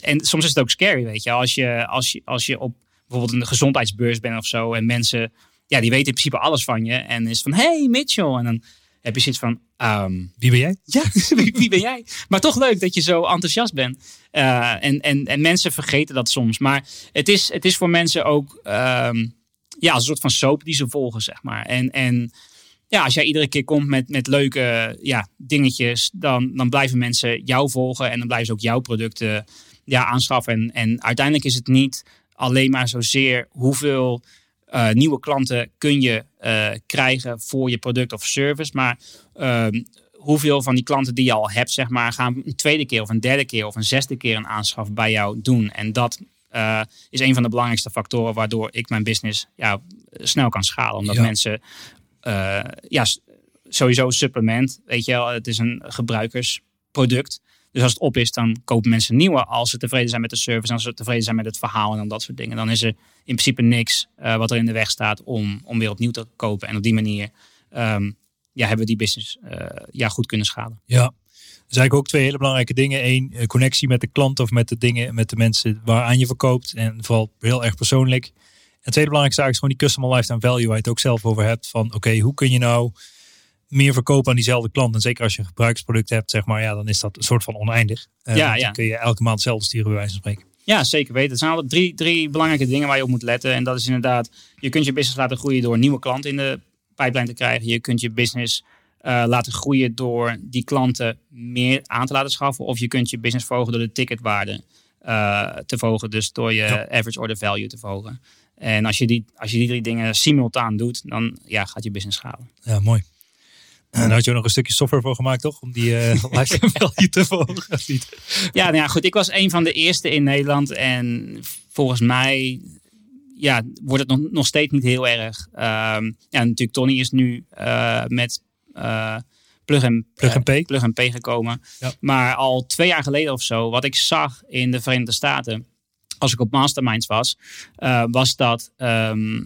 en soms is het ook scary, weet je, als je, als je, als je op bijvoorbeeld een gezondheidsbeurs bent of zo en mensen, ja, die weten in principe alles van je en is van, hey Mitchell, en dan heb je zoiets van, ehm, Wie ben jij? ja, wie, wie ben jij? Maar toch leuk dat je zo enthousiast bent. Eh, en, en, en mensen vergeten dat soms. Maar het is, het is voor mensen ook ehm, ja, een soort van soap die ze volgen, zeg maar. En, en ja, als jij iedere keer komt met, met leuke ja, dingetjes, dan, dan blijven mensen jou volgen en dan blijven ze ook jouw producten ja, aanschaffen. En, en uiteindelijk is het niet alleen maar zozeer hoeveel eh, nieuwe klanten kun je eh, krijgen voor je product of service, maar ehm, hoeveel van die klanten die je al hebt, zeg maar, gaan een tweede keer of een derde keer of een zesde keer een aanschaf bij jou doen. En dat eh, is een van de belangrijkste factoren waardoor ik mijn business ja, snel kan schalen. Omdat Ja. mensen, ja, sowieso supplement, weet je wel, het is een gebruikersproduct. Dus als het op is, dan kopen mensen nieuwe. Als ze tevreden zijn met de service, als ze tevreden zijn met het verhaal en dan dat soort dingen. Dan is er in principe niks eh, wat er in de weg staat om, om weer opnieuw te kopen. En op die manier ehm, ja, hebben we die business eh, ja, goed kunnen schalen. Ja. Er zijn eigenlijk ook twee hele belangrijke dingen. Eén, eh, connectie met de klant of met de dingen, met de mensen waaraan je verkoopt. En vooral heel erg persoonlijk. En tweede belangrijkste zaak is gewoon die customer lifetime value waar je het ook zelf over hebt. Van oké, hoe kun je nou meer verkopen aan diezelfde klant? En zeker als je een gebruiksproduct hebt, zeg maar, ja, dan is dat een soort van oneindig. Eh, Ja, ja. Dan kun je elke maand hetzelfde sturen, bij wijze van spreken. Ja, zeker weten. Er zijn altijd drie, drie belangrijke dingen waar je op moet letten. En dat is inderdaad, je kunt je business laten groeien door nieuwe klanten in de pijplijn te krijgen. Je kunt je business eh, laten groeien door die klanten meer aan te laten schaffen. Of je kunt je business verhogen door de ticketwaarde eh, te verhogen. Dus door je Ja. average order value te verhogen. En als je, die, als je die drie dingen simultaan doet, dan ja, gaat je business schalen. Ja, mooi. En daar had je ook nog een stukje software voor gemaakt, toch? Om die lifetime value te verhogen, niet? Ja, nou ja, goed. Ik was een van de eerste in Nederland. En volgens mij ja, wordt het nog, nog steeds niet heel erg. Ehm, ja, natuurlijk, Tony is nu eh, met eh Plug, and, Plug Pay. Plug and gekomen. Ja. Maar al twee jaar geleden of zo, wat ik zag in de Verenigde Staten, als ik op Masterminds was, was dat ehm,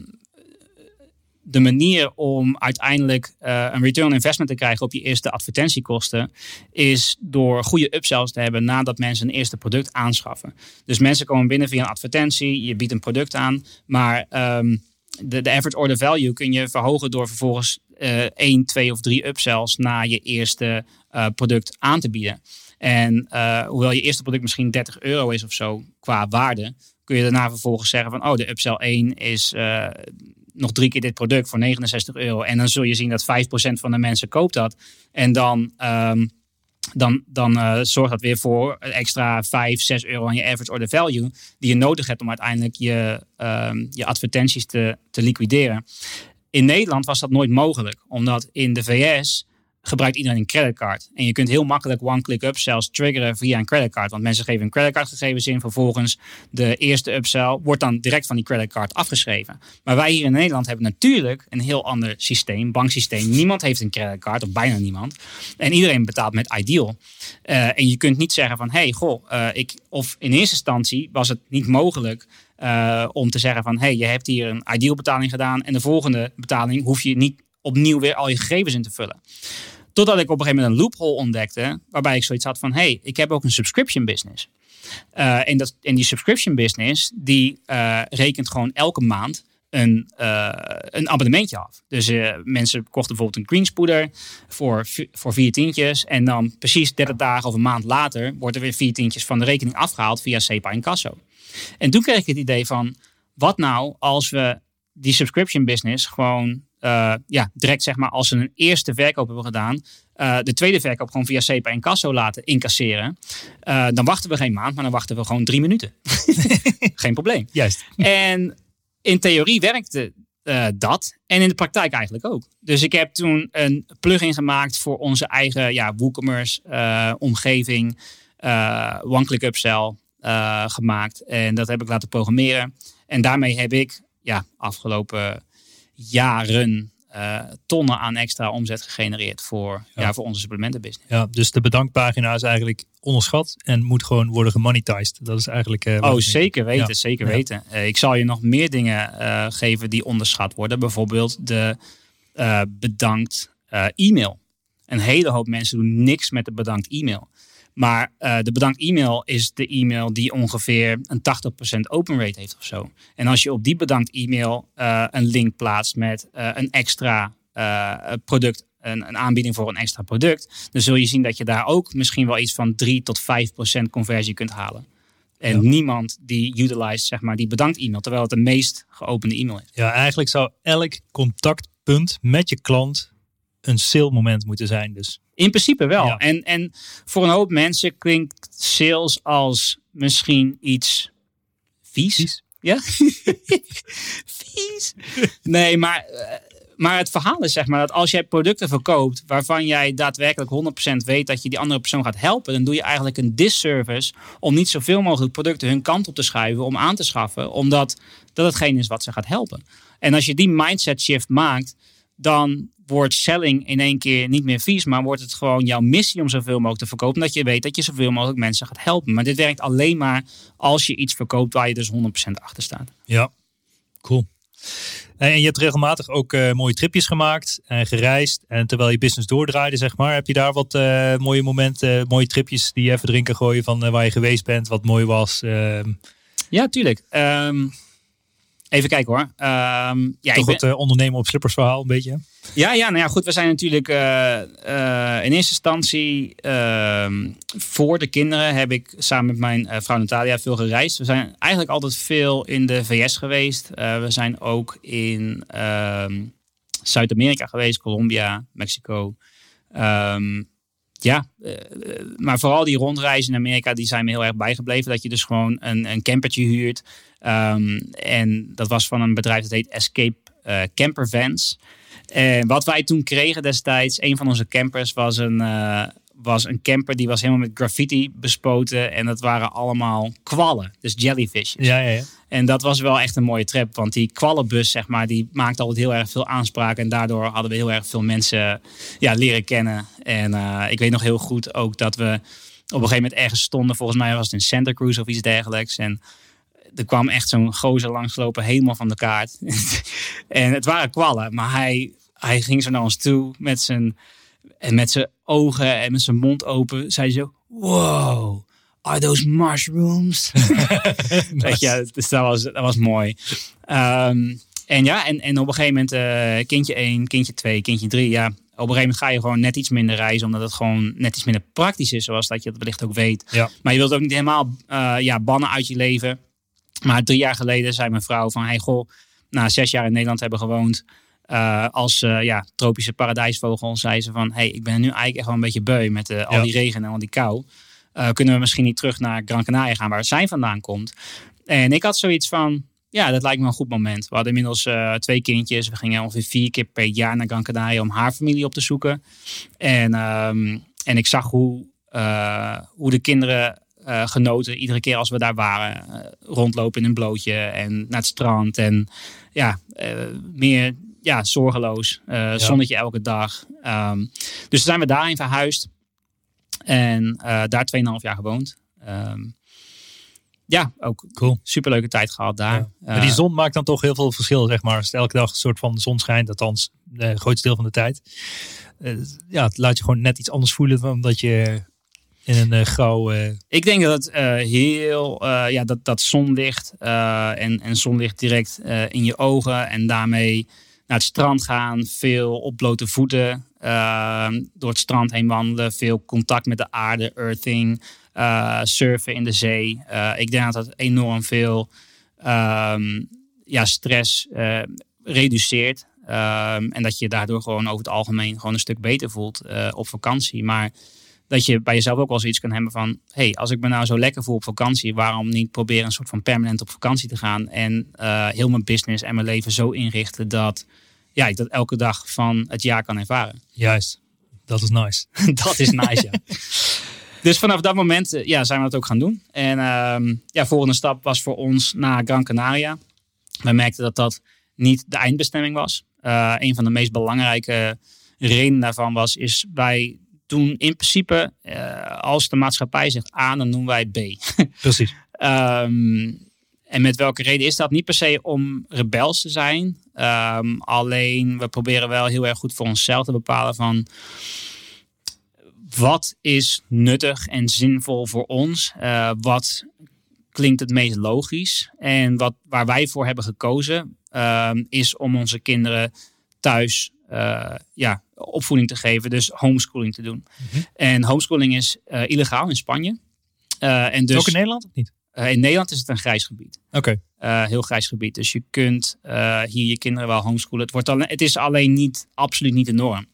de manier om uiteindelijk eh, een return on investment te krijgen op je eerste advertentiekosten, is door goede upsells te hebben nadat mensen een eerste product aanschaffen. Dus mensen komen binnen via een advertentie, je biedt een product aan, maar ehm, de, de average order value kun je verhogen door vervolgens eh 1, 2 of 3 upsells na je eerste eh, product aan te bieden. En hoewel je eerste product misschien 30 euro is of zo qua waarde, kun je daarna vervolgens zeggen van oh, de upsell 1 is nog drie keer dit product voor 69 euro. En dan zul je zien dat 5% van de mensen koopt dat. En dan, ehm, dan, dan eh, zorgt dat weer voor extra 5, 6 euro aan je average order value. Die je nodig hebt om uiteindelijk je, ehm, je advertenties te, te liquideren. In Nederland was dat nooit mogelijk. Omdat in de VS gebruikt iedereen een creditcard. En je kunt heel makkelijk one-click upsells triggeren via een creditcard. Want mensen geven een creditcardgegevens in. Vervolgens de eerste upsell wordt dan direct van die creditcard afgeschreven. Maar wij hier in Nederland hebben natuurlijk een heel ander systeem, banksysteem. Niemand heeft een creditcard, of bijna niemand. En iedereen betaalt met Ideal. Eh, en je kunt niet zeggen van, hey, goh, eh, ik, of in eerste instantie was het niet mogelijk eh, om te zeggen van, hey, je hebt hier een Ideal betaling gedaan en de volgende betaling hoef je niet opnieuw weer al je gegevens in te vullen. Totdat ik op een gegeven moment een loophole ontdekte, waarbij ik zoiets had van, hey, ik heb ook een subscription business. Eh, en, dat, en die subscription business, die eh, rekent gewoon elke maand een, eh, een abonnementje af. Dus mensen kochten bijvoorbeeld een greenspoeder voor, voor vier tientjes. En dan precies 30 dagen of een maand later wordt er weer vier tientjes van de rekening afgehaald via SEPA en Casso. En toen kreeg ik het idee van, wat nou als we die subscription business gewoon eh, ja, direct zeg maar als ze een eerste verkoop hebben gedaan, eh, de tweede verkoop gewoon via SEPA en Casso laten incasseren. Eh, dan wachten we geen maand, maar dan wachten we gewoon drie minuten. geen probleem. Juist. En in theorie werkte dat. En in de praktijk eigenlijk ook. Dus ik heb toen een plugin gemaakt voor onze eigen ja, WooCommerce omgeving. One-click upsell gemaakt. En dat heb ik laten programmeren. En daarmee heb ik ja, afgelopen jaren eh, tonnen aan extra omzet gegenereerd voor, Ja. ja. voor onze supplementenbusiness. Ja, dus de bedankpagina is eigenlijk onderschat en moet gewoon worden gemonetized. Dat is eigenlijk. eh, Oh, zeker weten, Ja. zeker Ja. weten. Eh, ik zal je nog meer dingen geven die onderschat worden. Bijvoorbeeld de bedankt e-mail. Een hele hoop mensen doen niks met de bedankt e-mail. Maar eh, de bedankt e-mail is de e-mail die ongeveer een 80% open rate heeft of zo. En als je op die bedankt e-mail eh, een link plaatst met eh, een extra product, een, een aanbieding voor een extra product, dan zul je zien dat je daar ook misschien wel iets van 3 tot 5% conversie kunt halen. En Ja. niemand die utilize zeg maar die bedankt e-mail, terwijl het de meest geopende e-mail is. Ja, eigenlijk zou elk contactpunt met je klant een sale moment moeten zijn. Dus In principe wel. Ja. En, en voor een hoop mensen klinkt sales als misschien iets vies. Vies? Ja? vies. Nee, maar, eh, maar het verhaal is zeg maar dat als jij producten verkoopt waarvan jij daadwerkelijk 100% weet dat je die andere persoon gaat helpen, dan doe je eigenlijk een disservice om niet zoveel mogelijk producten hun kant op te schuiven om aan te schaffen, omdat dat hetgeen is wat ze gaat helpen. En als je die mindset shift maakt, dan wordt selling in één keer niet meer vies, maar wordt het gewoon jouw missie om zoveel mogelijk te verkopen, omdat je weet dat je zoveel mogelijk mensen gaat helpen. Maar dit werkt alleen maar als je iets verkoopt waar je dus 100% achter staat. ja, cool. En je hebt regelmatig ook eh, mooie tripjes gemaakt en gereisd. En terwijl je business doordraaide, zeg maar, heb je daar wat eh, mooie momenten, mooie tripjes die je even drinken gooien van eh, waar je geweest bent, wat mooi was. Ehm, Ja, tuurlijk. Ehm, even kijken hoor. Ehm, ja, toch ben- het eh, ondernemen op slippers verhaal een beetje. Ja, ja, nou ja, goed. We zijn natuurlijk eh, eh, in eerste instantie ehm, voor de kinderen heb ik samen met mijn vrouw Natalia veel gereisd. We zijn eigenlijk altijd veel in de VS geweest. We zijn ook in ehm, Zuid-Amerika geweest, Colombia, Mexico. Ja, eh, eh, maar vooral die rondreizen in Amerika, die zijn me heel erg bijgebleven. Dat je dus gewoon een, een campertje huurt. Ehm, en dat was van een bedrijf dat heet Escape eh, campervans. En wat wij toen kregen destijds, een van onze campers was een, was een camper die was helemaal met graffiti bespoten. En dat waren allemaal kwallen, dus jellyfishes. Ja, ja, ja. En dat was wel echt een mooie trip. Want die kwallenbus, zeg maar, die maakte altijd heel erg veel aanspraak. En daardoor hadden we heel erg veel mensen ja, leren kennen. En eh, ik weet nog heel goed ook dat we op een gegeven moment ergens stonden. Volgens mij was het in Santa Cruz of iets dergelijks. En er kwam echt zo'n gozer langslopen, helemaal van de kaart. en het waren kwallen, maar hij, hij ging zo naar ons toe met zijn, en met zijn ogen en met zijn mond open. Zei zo, wow, are those mushrooms? Weet je, dus dat was, dat was mooi. Ehm, en ja, en, en op een gegeven moment eh, kindje 1, kindje 2, kindje 3. Ja, op een gegeven moment ga je gewoon net iets minder reizen. Omdat het gewoon net iets minder praktisch is. Zoals dat je het wellicht ook weet. Ja. Maar je wilt ook niet helemaal eh, ja, bannen uit je leven. Maar drie jaar geleden zei mijn vrouw van... Hey, goh, na zes jaar in Nederland hebben gewoond... eh, als eh, ja, tropische paradijsvogel zei ze van... Hey, ik ben er nu eigenlijk echt wel een beetje beu met al Ja. die regen en al die kou. Eh, kunnen we misschien niet terug naar Gran Canaria gaan waar zij vandaan komt? En ik had zoiets van... Ja, dat lijkt me een goed moment. We hadden inmiddels eh, twee kindjes. We gingen ongeveer vier keer per jaar naar Gran Canaria om haar familie op te zoeken. En, ehm, en ik zag hoe, eh, hoe de kinderen genoten iedere keer als we daar waren. Rondlopen in een blootje en naar het strand. En ja, meer ja, zorgeloos. Eh, Zonnetje elke dag. Ehm, dus zijn we daarin verhuisd. En eh, daar 2,5 jaar gewoond. Ehm, ja, ook Cool. superleuke tijd gehad daar. Ja. Maar die Eh, zon maakt dan toch heel veel verschil, zeg maar. Als elke dag een soort van de zon schijnt, althans het grootste deel van de tijd. Eh, ja, het laat je gewoon net iets anders voelen dan dat je in een grauw... eh, Ik denk dat het heel, ja, dat, dat zonlicht en, en zonlicht direct in je ogen en daarmee naar het strand gaan, veel op blote voeten, eh, door het strand heen wandelen, veel contact met de aarde, earthing, eh, surfen in de zee. Eh, ik denk dat dat enorm veel ehm, ja, stress eh, reduceert. Ehm, en dat je daardoor gewoon over het algemeen gewoon een stuk beter voelt op vakantie. Maar dat je bij jezelf ook wel zoiets kan hebben van... hey, als ik me nou zo lekker voel op vakantie... waarom niet proberen een soort van permanent op vakantie te gaan... en eh, heel mijn business en mijn leven zo inrichten... dat ja, ik dat elke dag van het jaar kan ervaren. juist, dat is nice. dat is nice, ja. Dus vanaf dat moment eh, ja, zijn we dat ook gaan doen. En ehm ja, volgende stap was voor ons naar Gran Canaria. We merkten dat dat niet de eindbestemming was. Eh, een van de meest belangrijke redenen daarvan was... is wij doen in principe, eh, als de maatschappij zegt A, dan noemen wij B. Precies. Ehm, en met welke reden is dat? Niet per se om rebels te zijn. Ehm, alleen we proberen wel heel erg goed voor onszelf te bepalen van wat is nuttig en zinvol voor ons? Eh, wat klinkt het meest logisch? En wat, waar wij voor hebben gekozen ehm, is om onze kinderen thuis eh, ja, opvoeding te geven. Dus homeschooling te doen. En homeschooling is eh, illegaal in Spanje. Eh, en dus, Ook in Nederland of niet? in Nederland is het een grijs gebied. Oké. Heel grijs gebied. Dus je kunt hier je kinderen wel homeschoolen. Het, wordt alleen, het is alleen niet, absoluut niet de norm.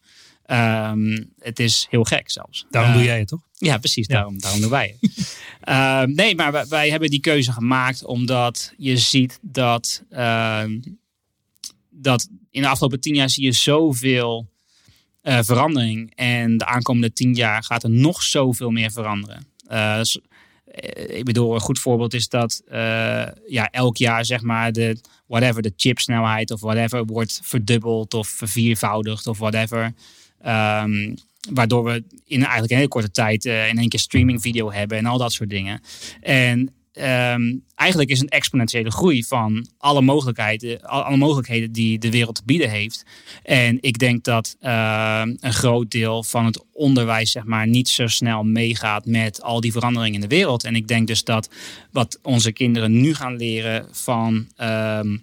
Ehm, het is heel gek zelfs. Daarom doe jij het toch? ja, precies. Ja. Daarom, daarom doen wij het. Ehm, nee, maar wij, wij hebben die keuze gemaakt omdat je ziet dat, ehm, dat in de afgelopen tien jaar zie je zoveel eh, verandering. En de aankomende tien jaar gaat er nog zoveel meer veranderen. Eh, eh, ik bedoel, een goed voorbeeld is dat ja, elk jaar zeg maar de, whatever, de chipsnelheid of whatever wordt verdubbeld of verviervoudigd of whatever. Ehm, waardoor we in eigenlijk een hele korte tijd in één keer streaming video hebben en al dat soort dingen. En ehm, eigenlijk is een exponentiële groei van alle mogelijkheden, al- alle mogelijkheden die de wereld te bieden heeft. En ik denk dat ehm, een groot deel van het onderwijs zeg maar, niet zo snel meegaat met al die veranderingen in de wereld. En ik denk dus dat wat onze kinderen nu gaan leren van ehm,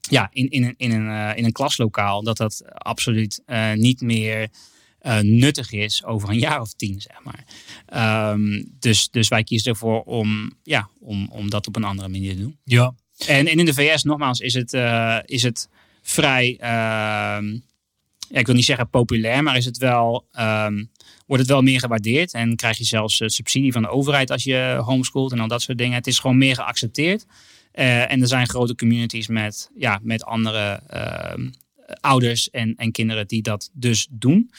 ja, in, in, een, in, een, eh, in een klaslokaal, dat dat absoluut eh, niet meer eh, nuttig is over een jaar of tien, zeg maar. Ehm, dus, dus wij kiezen ervoor om, ja, om, om dat op een andere manier te doen. Ja. En, en in de VS, nogmaals, is het, eh, is het vrij, ehm, ja, ik wil niet zeggen populair, maar is het wel, ehm, wordt het wel meer gewaardeerd. En krijg je zelfs eh, subsidie van de overheid als je homeschoolt en al dat soort dingen. Het is gewoon meer geaccepteerd. En er zijn grote communities met, ja, met andere ouders en, en kinderen die dat dus doen.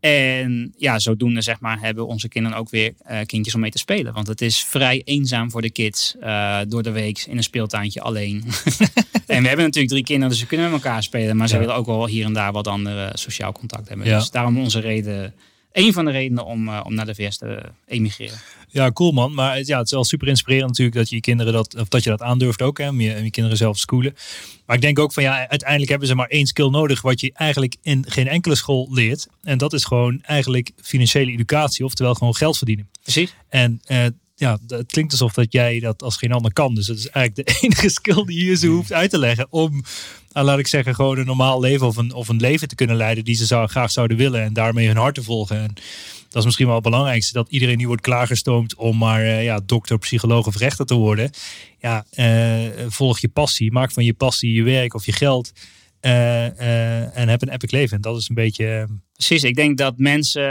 En ja, zodoende zeg maar, hebben onze kinderen ook weer eh, kindjes om mee te spelen. Want het is vrij eenzaam voor de kids eh, door de week in een speeltuintje alleen. en we hebben natuurlijk drie kinderen, dus we kunnen met elkaar spelen. Maar ze willen ook wel hier en daar wat andere sociaal contact hebben. Ja. Dus daarom onze reden, een van de redenen om, eh, om naar de VS te emigreren. Ja, cool man. Maar het- ja, het is wel super inspirerend natuurlijk dat je je kinderen dat, of dat je dat aandurft ook, hè, om je, om je kinderen zelf te schoolen. Maar ik denk ook van ja, uiteindelijk hebben ze maar één skill nodig wat je eigenlijk in geen enkele school leert. En dat is gewoon eigenlijk financiële educatie, oftewel gewoon geld verdienen. Precies. En eh, ja, het klinkt alsof dat jij dat als geen ander kan. Dus dat is eigenlijk de enige skill die je ze hoeft uit te leggen om, nou, laat ik zeggen, gewoon een normaal leven of een, of een leven te kunnen leiden die ze zou, graag zouden willen en daarmee hun hart te volgen. En dat is misschien wel het belangrijkste, dat iedereen nu wordt klaargestoomd om maar eh, ja, dokter, psycholoog of rechter te worden. Ja, eh, volg je passie, maak van je passie je werk of je geld eh, en heb een epic leven. En dat is een beetje... Precies, ik denk dat mensen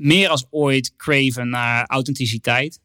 meer als ooit craven naar authenticiteit.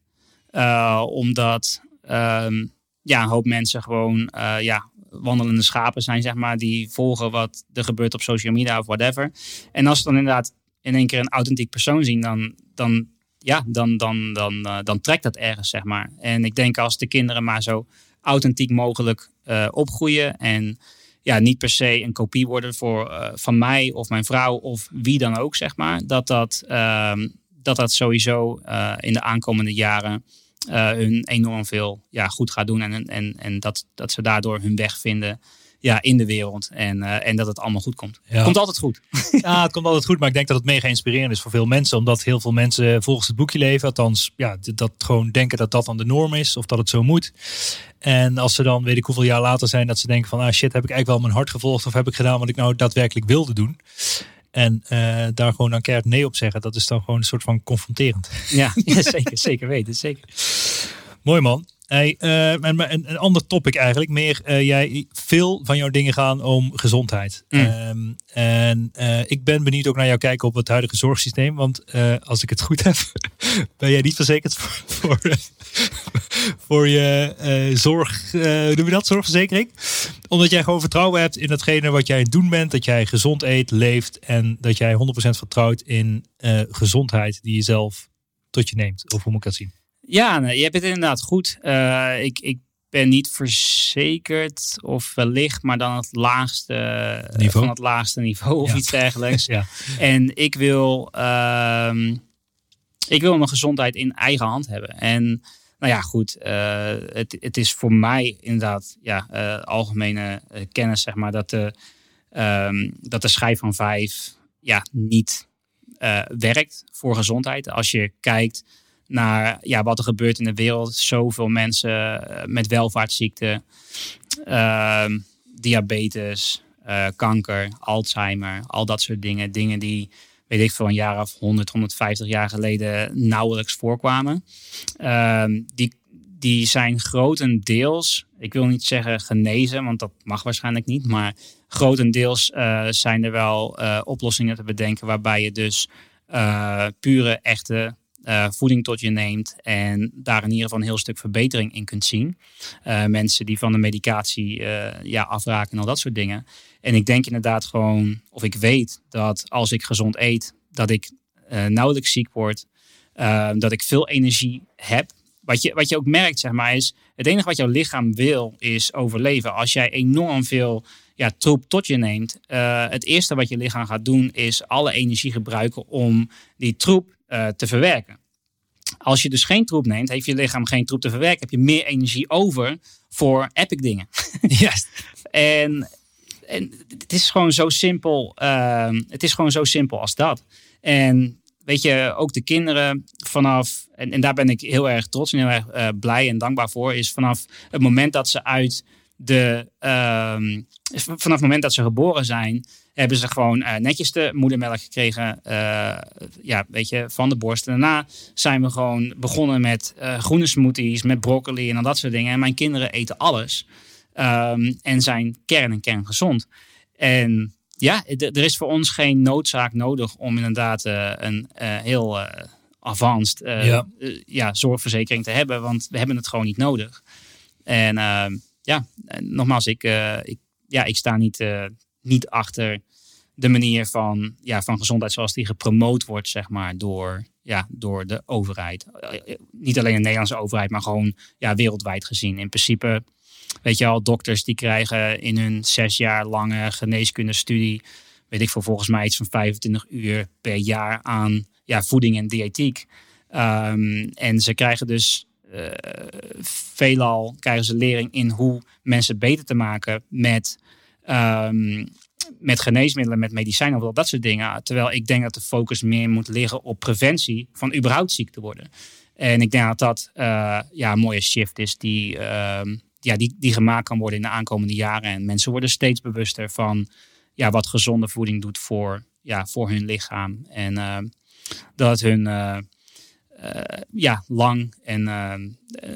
Eh, omdat ehm, ja, een hoop mensen gewoon eh, ja, wandelende schapen zijn, zeg maar. Die volgen wat er gebeurt op social media of whatever. En als ze dan inderdaad in één keer een authentiek persoon zien, dan, dan, ja, dan, dan, dan, eh, dan trekt dat ergens, zeg maar. En ik denk als de kinderen maar zo authentiek mogelijk opgroeien en ja, niet per se een kopie worden voor, eh, van mij of mijn vrouw of wie dan ook, zeg maar. Dat dat, ehm, dat, dat sowieso eh, in de aankomende jaren eh, hun enorm veel ja, goed gaat doen. En, en, en dat, dat ze daardoor hun weg vinden ja, in de wereld. En, eh, en dat het allemaal goed komt. Ja. Komt altijd goed. Ja, het komt altijd goed, maar ik denk dat het mega inspirerend is voor veel mensen. Omdat heel veel mensen volgens het boekje leven. Althans, ja, dat gewoon denken dat dat dan de norm is. Of dat het zo moet. En als ze dan, weet ik hoeveel jaar later zijn, dat ze denken van, ah shit, heb ik eigenlijk wel mijn hart gevolgd? Of heb ik gedaan wat ik nou daadwerkelijk wilde doen? En eh, daar gewoon dan keihard nee op zeggen. Dat is dan gewoon een soort van confronterend. Ja, ja zeker, zeker weten. Zeker. Mooi man. Hey, en, en een ander topic eigenlijk. Meer, eh, jij, veel van jouw dingen gaan om gezondheid. Mm. Ehm, en eh, ik ben benieuwd ook naar jouw kijken op het huidige zorgsysteem. Want als ik het goed heb, ben jij niet verzekerd voor, voor, voor je zorg, noem je dat, zorgverzekering. Omdat jij gewoon vertrouwen hebt in datgene wat jij aan het doen bent. Dat jij gezond eet, leeft en dat jij 100% vertrouwt in gezondheid die je zelf tot je neemt. Of hoe moet ik dat zien? Ja, nee, je hebt het inderdaad goed. Eh, ik, ik ben niet verzekerd of wellicht, maar dan het laagste eh, Niveau. van het laagste niveau of Ja. iets dergelijks. Ja. En ik wil, ehm, ik wil mijn gezondheid in eigen hand hebben. En nou ja, goed, eh, het, het is voor mij inderdaad ja, algemene kennis, zeg maar, dat de, ehm, dat de schijf van vijf ja, niet werkt voor gezondheid. Als je kijkt naar ja, wat er gebeurt in de wereld, zoveel mensen eh, met welvaartsziekten, ehm, diabetes, eh, kanker, Alzheimer, al dat soort dingen. Dingen die, weet ik veel, een jaar of 100, 150 jaar geleden nauwelijks voorkwamen. Ehm, die, die zijn grotendeels, ik wil niet zeggen genezen, want dat mag waarschijnlijk niet, maar grotendeels eh, zijn er wel oplossingen te bedenken waarbij je dus pure, echte eh, voeding tot je neemt en daar in ieder geval een heel stuk verbetering in kunt zien. Eh, mensen die van de medicatie eh, ja, afraken en al dat soort dingen. En ik denk inderdaad gewoon, of ik weet dat als ik gezond eet, dat ik nauwelijks ziek word, dat ik veel energie heb. Wat je, wat je ook merkt, zeg maar, is het enige wat jouw lichaam wil, is overleven. Als jij enorm veel ja, troep tot je neemt, het eerste wat je lichaam gaat doen, is alle energie gebruiken om die troep eh, te verwerken. Als je dus geen troep neemt, heeft je lichaam geen troep te verwerken, heb je meer energie over voor epic dingen. Juist. En, en het is gewoon zo simpel. ehm, het is gewoon zo simpel als dat. En weet je, ook de kinderen vanaf, en, en daar ben ik heel erg trots en heel erg eh, blij en dankbaar voor, is vanaf het moment dat ze uit de, ehm, vanaf het moment dat ze geboren zijn, hebben ze gewoon eh, netjes de moedermelk gekregen, eh, ja, weet je, van de borst. En daarna zijn we gewoon begonnen met eh, groene smoothies, met broccoli en al dat soort dingen. En mijn kinderen eten alles. Ehm, en zijn kern en kern gezond. En ja, er is voor ons geen noodzaak nodig om inderdaad een heel eh advanced Ja. ja, zorgverzekering te hebben, want we hebben het gewoon niet nodig. En ehm, ja, nogmaals, ik, ik, ja, ik sta niet, niet achter de manier van, ja, van gezondheid zoals die gepromoot wordt, zeg maar, door, ja, door de overheid. Eh, eh, Niet alleen de Nederlandse overheid, maar gewoon ja, wereldwijd gezien. In principe, weet je al, dokters die krijgen in hun zes jaar lange geneeskundestudie, weet ik veel, volgens mij iets van 25 uur per jaar aan ja, voeding en diëtiek. Ehm, en ze krijgen dus eh, veelal krijgen ze lering in hoe mensen beter te maken met, ehm, met geneesmiddelen, met medicijnen wel dat soort dingen. Terwijl ik denk dat de focus meer moet liggen op preventie van überhaupt ziek te worden. En ik denk dat dat eh, ja, een mooie shift is die, ehm, ja, die, die gemaakt kan worden in de aankomende jaren. En mensen worden steeds bewuster van ja, wat gezonde voeding doet voor, ja, voor hun lichaam. En ehm, dat hun eh, ja, lang en eh,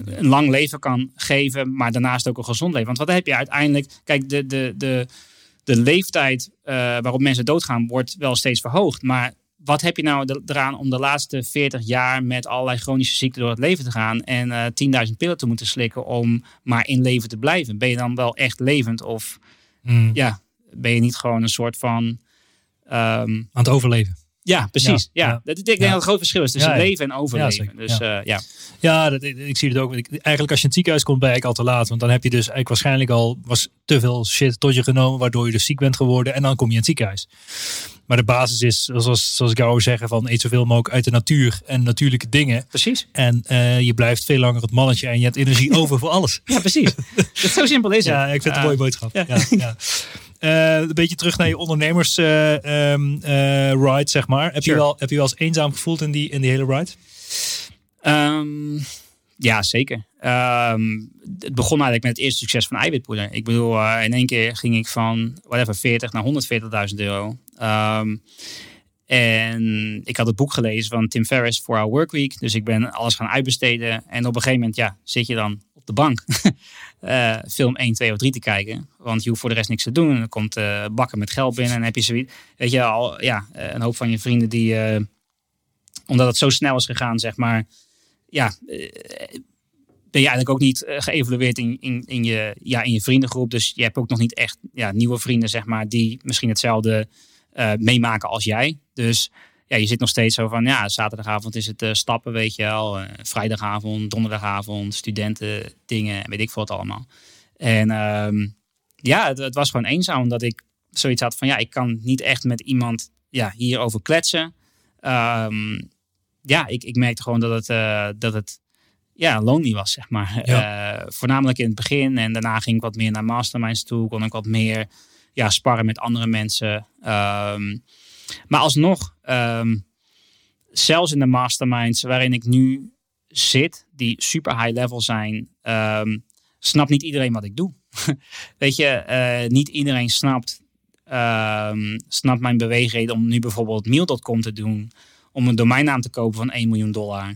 een lang leven kan geven, maar daarnaast ook een gezond leven. Want wat heb je uiteindelijk? Kijk, de, de, de, de leeftijd eh, waarop mensen doodgaan wordt wel steeds verhoogd. Maar wat heb je nou eraan om de laatste 40 jaar met allerlei chronische ziekten door het leven te gaan en eh 10.000 pillen te moeten slikken om maar in leven te blijven? Ben je dan wel echt levend of Mm, ja, ben je niet gewoon een soort van. ehm, Aan het overleven. Ja, precies. Ja. Dat, ik denk dat het groot verschil is tussen leven en overleven. dus ja. ja. Ja, dat, ik, ik zie het ook. Ik, eigenlijk als je in het ziekenhuis komt, ben ik al te laat. Want dan heb je dus eigenlijk waarschijnlijk al was te veel shit tot je genomen, waardoor je dus ziek bent geworden. En dan kom je in het ziekenhuis. Maar de basis is, zoals, zoals ik jou zeggen, van eet zoveel mogelijk uit de natuur en natuurlijke dingen. precies. En eh, je blijft veel langer het mannetje en je hebt energie over voor alles. Ja, precies. dat zo simpel is het. Ja, ik vind het een mooie boodschap. Ja. Ja, Eh, een beetje terug naar je ondernemers eh, ehm, eh, ride, zeg maar. Heb, Sure. je wel, heb je wel eens eenzaam gevoeld in die, in die hele ride? Ehm, ja, zeker. Ehm, het begon eigenlijk met het eerste succes van eiwitpoeder. Ik bedoel, eh, in één keer ging ik van whatever 40 naar 140.000 euro. En ik had het boek gelezen van Tim Ferriss voor Our Workweek. Dus ik ben alles gaan uitbesteden. En op een gegeven moment ja, zit je dan de bank eh, film 1, 2 of 3 te kijken. Want je hoeft voor de rest niks te doen. En dan komt eh, bakken met geld binnen. En heb je zoiets. Weet je al, ja, eh, een hoop van je vrienden die, omdat het zo snel is gegaan, zeg maar. Ja, ben je eigenlijk ook niet geëvalueerd in, in, je, ja, in je vriendengroep. Dus je hebt ook nog niet echt ja, nieuwe vrienden, zeg maar, die misschien hetzelfde meemaken als jij. Dus ja, je zit nog steeds zo van, ja, zaterdagavond is het eh, stappen, weet je wel. eh, vrijdagavond, donderdagavond, studenten, dingen, weet ik veel wat allemaal. En ehm, ja, het, het was gewoon eenzaam, omdat ik zoiets had van, ja, ik kan niet echt met iemand ja, hierover kletsen. Ehm, ja, ik, ik merkte gewoon dat het, eh, dat het ja, lonely was, zeg maar. Voornamelijk in het begin. En daarna ging ik wat meer naar masterminds toe. Kon ik wat meer ja, sparren met andere mensen. Ehm, maar alsnog, ehm, zelfs in de masterminds waarin ik nu zit, die super high level zijn, ehm, snapt niet iedereen wat ik doe. Weet je, eh, niet iedereen snapt, ehm, snapt mijn beweegreden om nu bijvoorbeeld Mail.com te doen. Om een domeinnaam te kopen van 1 miljoen dollar.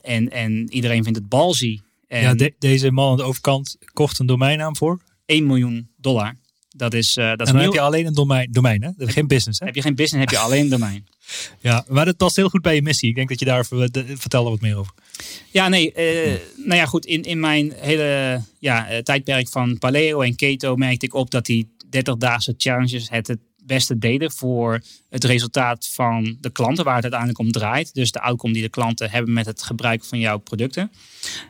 En, en iedereen vindt het balzie. En Ja, de- deze man aan de overkant kocht een domeinnaam voor. 1 miljoen dollar. Dat is, eh, dat is En dan heb je alleen een domein, domein hè? Is geen business, hè? heb je geen business, heb je alleen een domein. Ja, maar dat past heel goed bij je missie. Ik denk dat je daar ver- de- vertel er wat meer over. Ja, nee. eh, nou ja, goed. In, in mijn hele ja, eh, tijdperk van paleo en keto merkte ik op dat die 30-daagse challenges het het beste deden voor het resultaat van de klanten, waar het uiteindelijk om draait. Dus de outcome die de klanten hebben met het gebruik van jouw producten.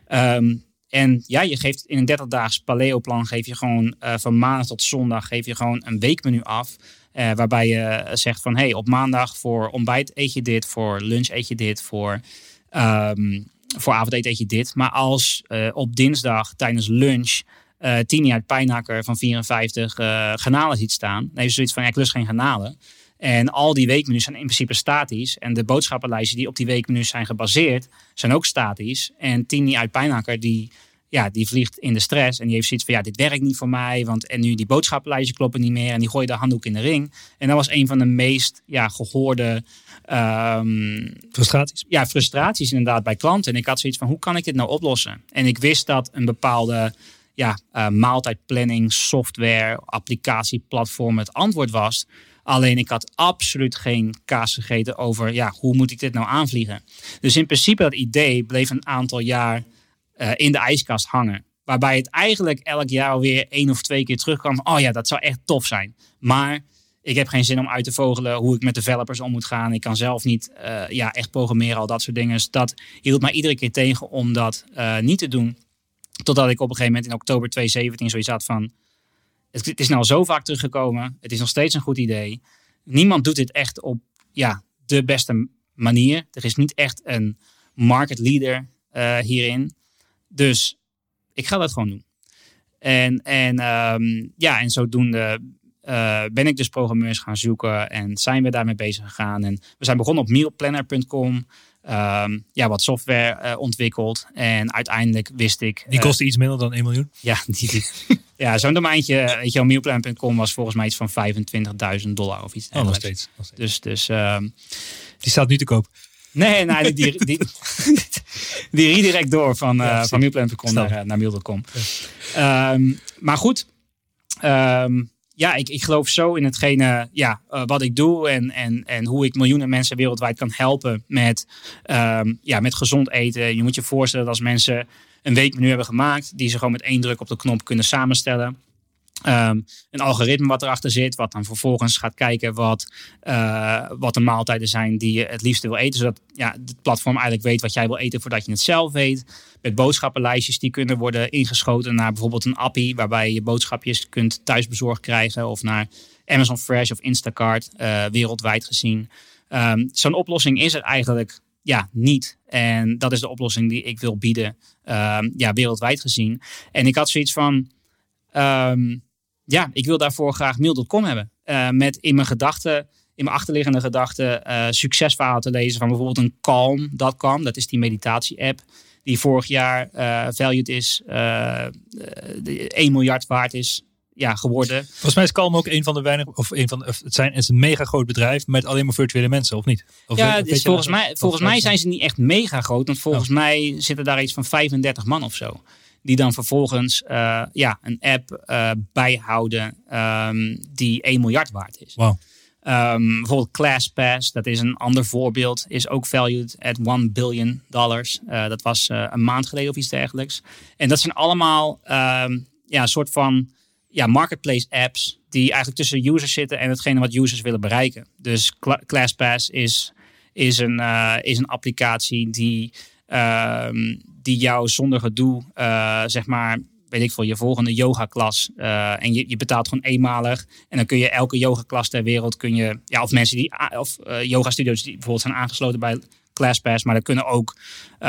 Ehm, en ja, je geeft in een 30-daags paleo-plan geef je gewoon eh, van maandag tot zondag geef je gewoon een weekmenu af. eh, waarbij je zegt van hey, op maandag voor ontbijt eet je dit, voor lunch eet je dit, voor ehm, voor avondeten eet je dit. Maar als eh, op dinsdag tijdens lunch eh Tini uit Pijnakker van 54 eh granalen ziet staan. Dan heeft ze zoiets van, ja, ik lust geen granalen. En al die weekmenu's zijn in principe statisch. En de boodschappenlijsten die op die weekmenu's zijn gebaseerd, zijn ook statisch. En Tini uit Pijnakker, die, ja, die vliegt in de stress. En die heeft zoiets van, ja, dit werkt niet voor mij. Want en nu die boodschappenlijsten kloppen niet meer. En die gooien de handdoek in de ring. En dat was een van de meest ja, gehoorde ehm, Frustraties. ja, frustraties inderdaad bij klanten. En ik had zoiets van, hoe kan ik dit nou oplossen? En ik wist dat een bepaalde ja, eh, maaltijdplanning, software, applicatie, platform het antwoord was. Alleen ik had absoluut geen kaas gegeten over, ja, hoe moet ik dit nou aanvliegen? Dus in principe dat idee bleef een aantal jaar eh, in de ijskast hangen. Waarbij het eigenlijk elk jaar weer één of twee keer terugkwam. Oh ja, dat zou echt tof zijn. Maar ik heb geen zin om uit te vogelen hoe ik met developers om moet gaan. Ik kan zelf niet eh, ja, echt programmeren, al dat soort dingen. Dus dat hield mij iedere keer tegen om dat eh, niet te doen. Totdat ik op een gegeven moment in oktober 2017 zoiets had van... Het, is nou zo vaak teruggekomen. Het is nog steeds een goed idee. Niemand doet dit echt op ja, de beste manier. Er is niet echt een market leader eh, hierin. Dus ik ga dat gewoon doen. En, en, ehm, ja, en zodoende eh, ben ik dus programmeurs gaan zoeken en zijn we daarmee bezig gegaan. En we zijn begonnen op mealplanner.com. Ehm, ja, wat software eh, ontwikkeld. En uiteindelijk wist ik... Die eh, kostte iets minder dan 1 miljoen. ja, die, die- ja zo'n domeintje, weet je wel, mealplan.com was volgens mij iets van 25.000 dollar of iets Oh, nog steeds. nog steeds. Dus, dus ehm, Die staat nu te koop. nee, nee, die, die, die, die redirect door van, eh Ja, van mealplan.com naar, eh, naar mail.com. Ehm, maar goed, ehm, ja, ik, ik geloof zo in hetgene ja, eh, wat ik doe en, en, en hoe ik miljoenen mensen wereldwijd kan helpen met, ehm, ja, met gezond eten. Je moet je voorstellen dat als mensen een weekmenu hebben gemaakt, die ze gewoon met één druk op de knop kunnen samenstellen. Ehm, een algoritme wat erachter zit, wat dan vervolgens gaat kijken wat, eh, wat de maaltijden zijn die je het liefste wil eten. Zodat ja, het platform eigenlijk weet wat jij wil eten voordat je het zelf weet. Met boodschappenlijstjes die kunnen worden ingeschoten naar bijvoorbeeld een appie, waarbij je boodschapjes kunt thuisbezorgd krijgen. Of naar Amazon Fresh of Instacart, eh, wereldwijd gezien. Ehm, Zo'n oplossing is er eigenlijk ja, niet. En dat is de oplossing die ik wil bieden, ehm, ja, wereldwijd gezien. En ik had zoiets van, ja, ik wil daarvoor graag mail.com hebben. Eh, met in mijn gedachten, in mijn achterliggende gedachten, eh succesverhalen te lezen van bijvoorbeeld een Calm.com. Dat is die meditatie-app die vorig jaar eh valued is, eh, eh, de 1 miljard waard is ja, geworden. Volgens mij is Calm ook een van de weinige, of een van de, het zijn het is een mega groot bedrijf met alleen maar virtuele mensen, of niet? Of ja, weet- volgens mij, volgens mij zijn ze niet echt mega groot. Want volgens mij zitten daar iets van 35 man of zo. Die dan vervolgens eh, ja, een app eh, bijhouden ehm, die 1 miljard waard is. Wauw. Ehm, bijvoorbeeld ClassPass, dat is een ander voorbeeld, is ook valued at 1 billion dollars. Eh, dat was een maand geleden of iets dergelijks. En dat zijn allemaal ehm, ja, een soort van ja, marketplace apps die eigenlijk tussen users zitten en hetgene wat users willen bereiken. Dus Cla- ClassPass is, is, een, is een applicatie die, die jou zonder gedoe, eh, zeg maar, weet ik veel, je volgende yoga-klas. eh, en je, je betaalt gewoon eenmalig. En dan kun je elke yoga-klas ter wereld, kun je, ja, of mensen die, of eh, yoga-studio's die bijvoorbeeld zijn aangesloten bij ClassPass, maar dat kunnen ook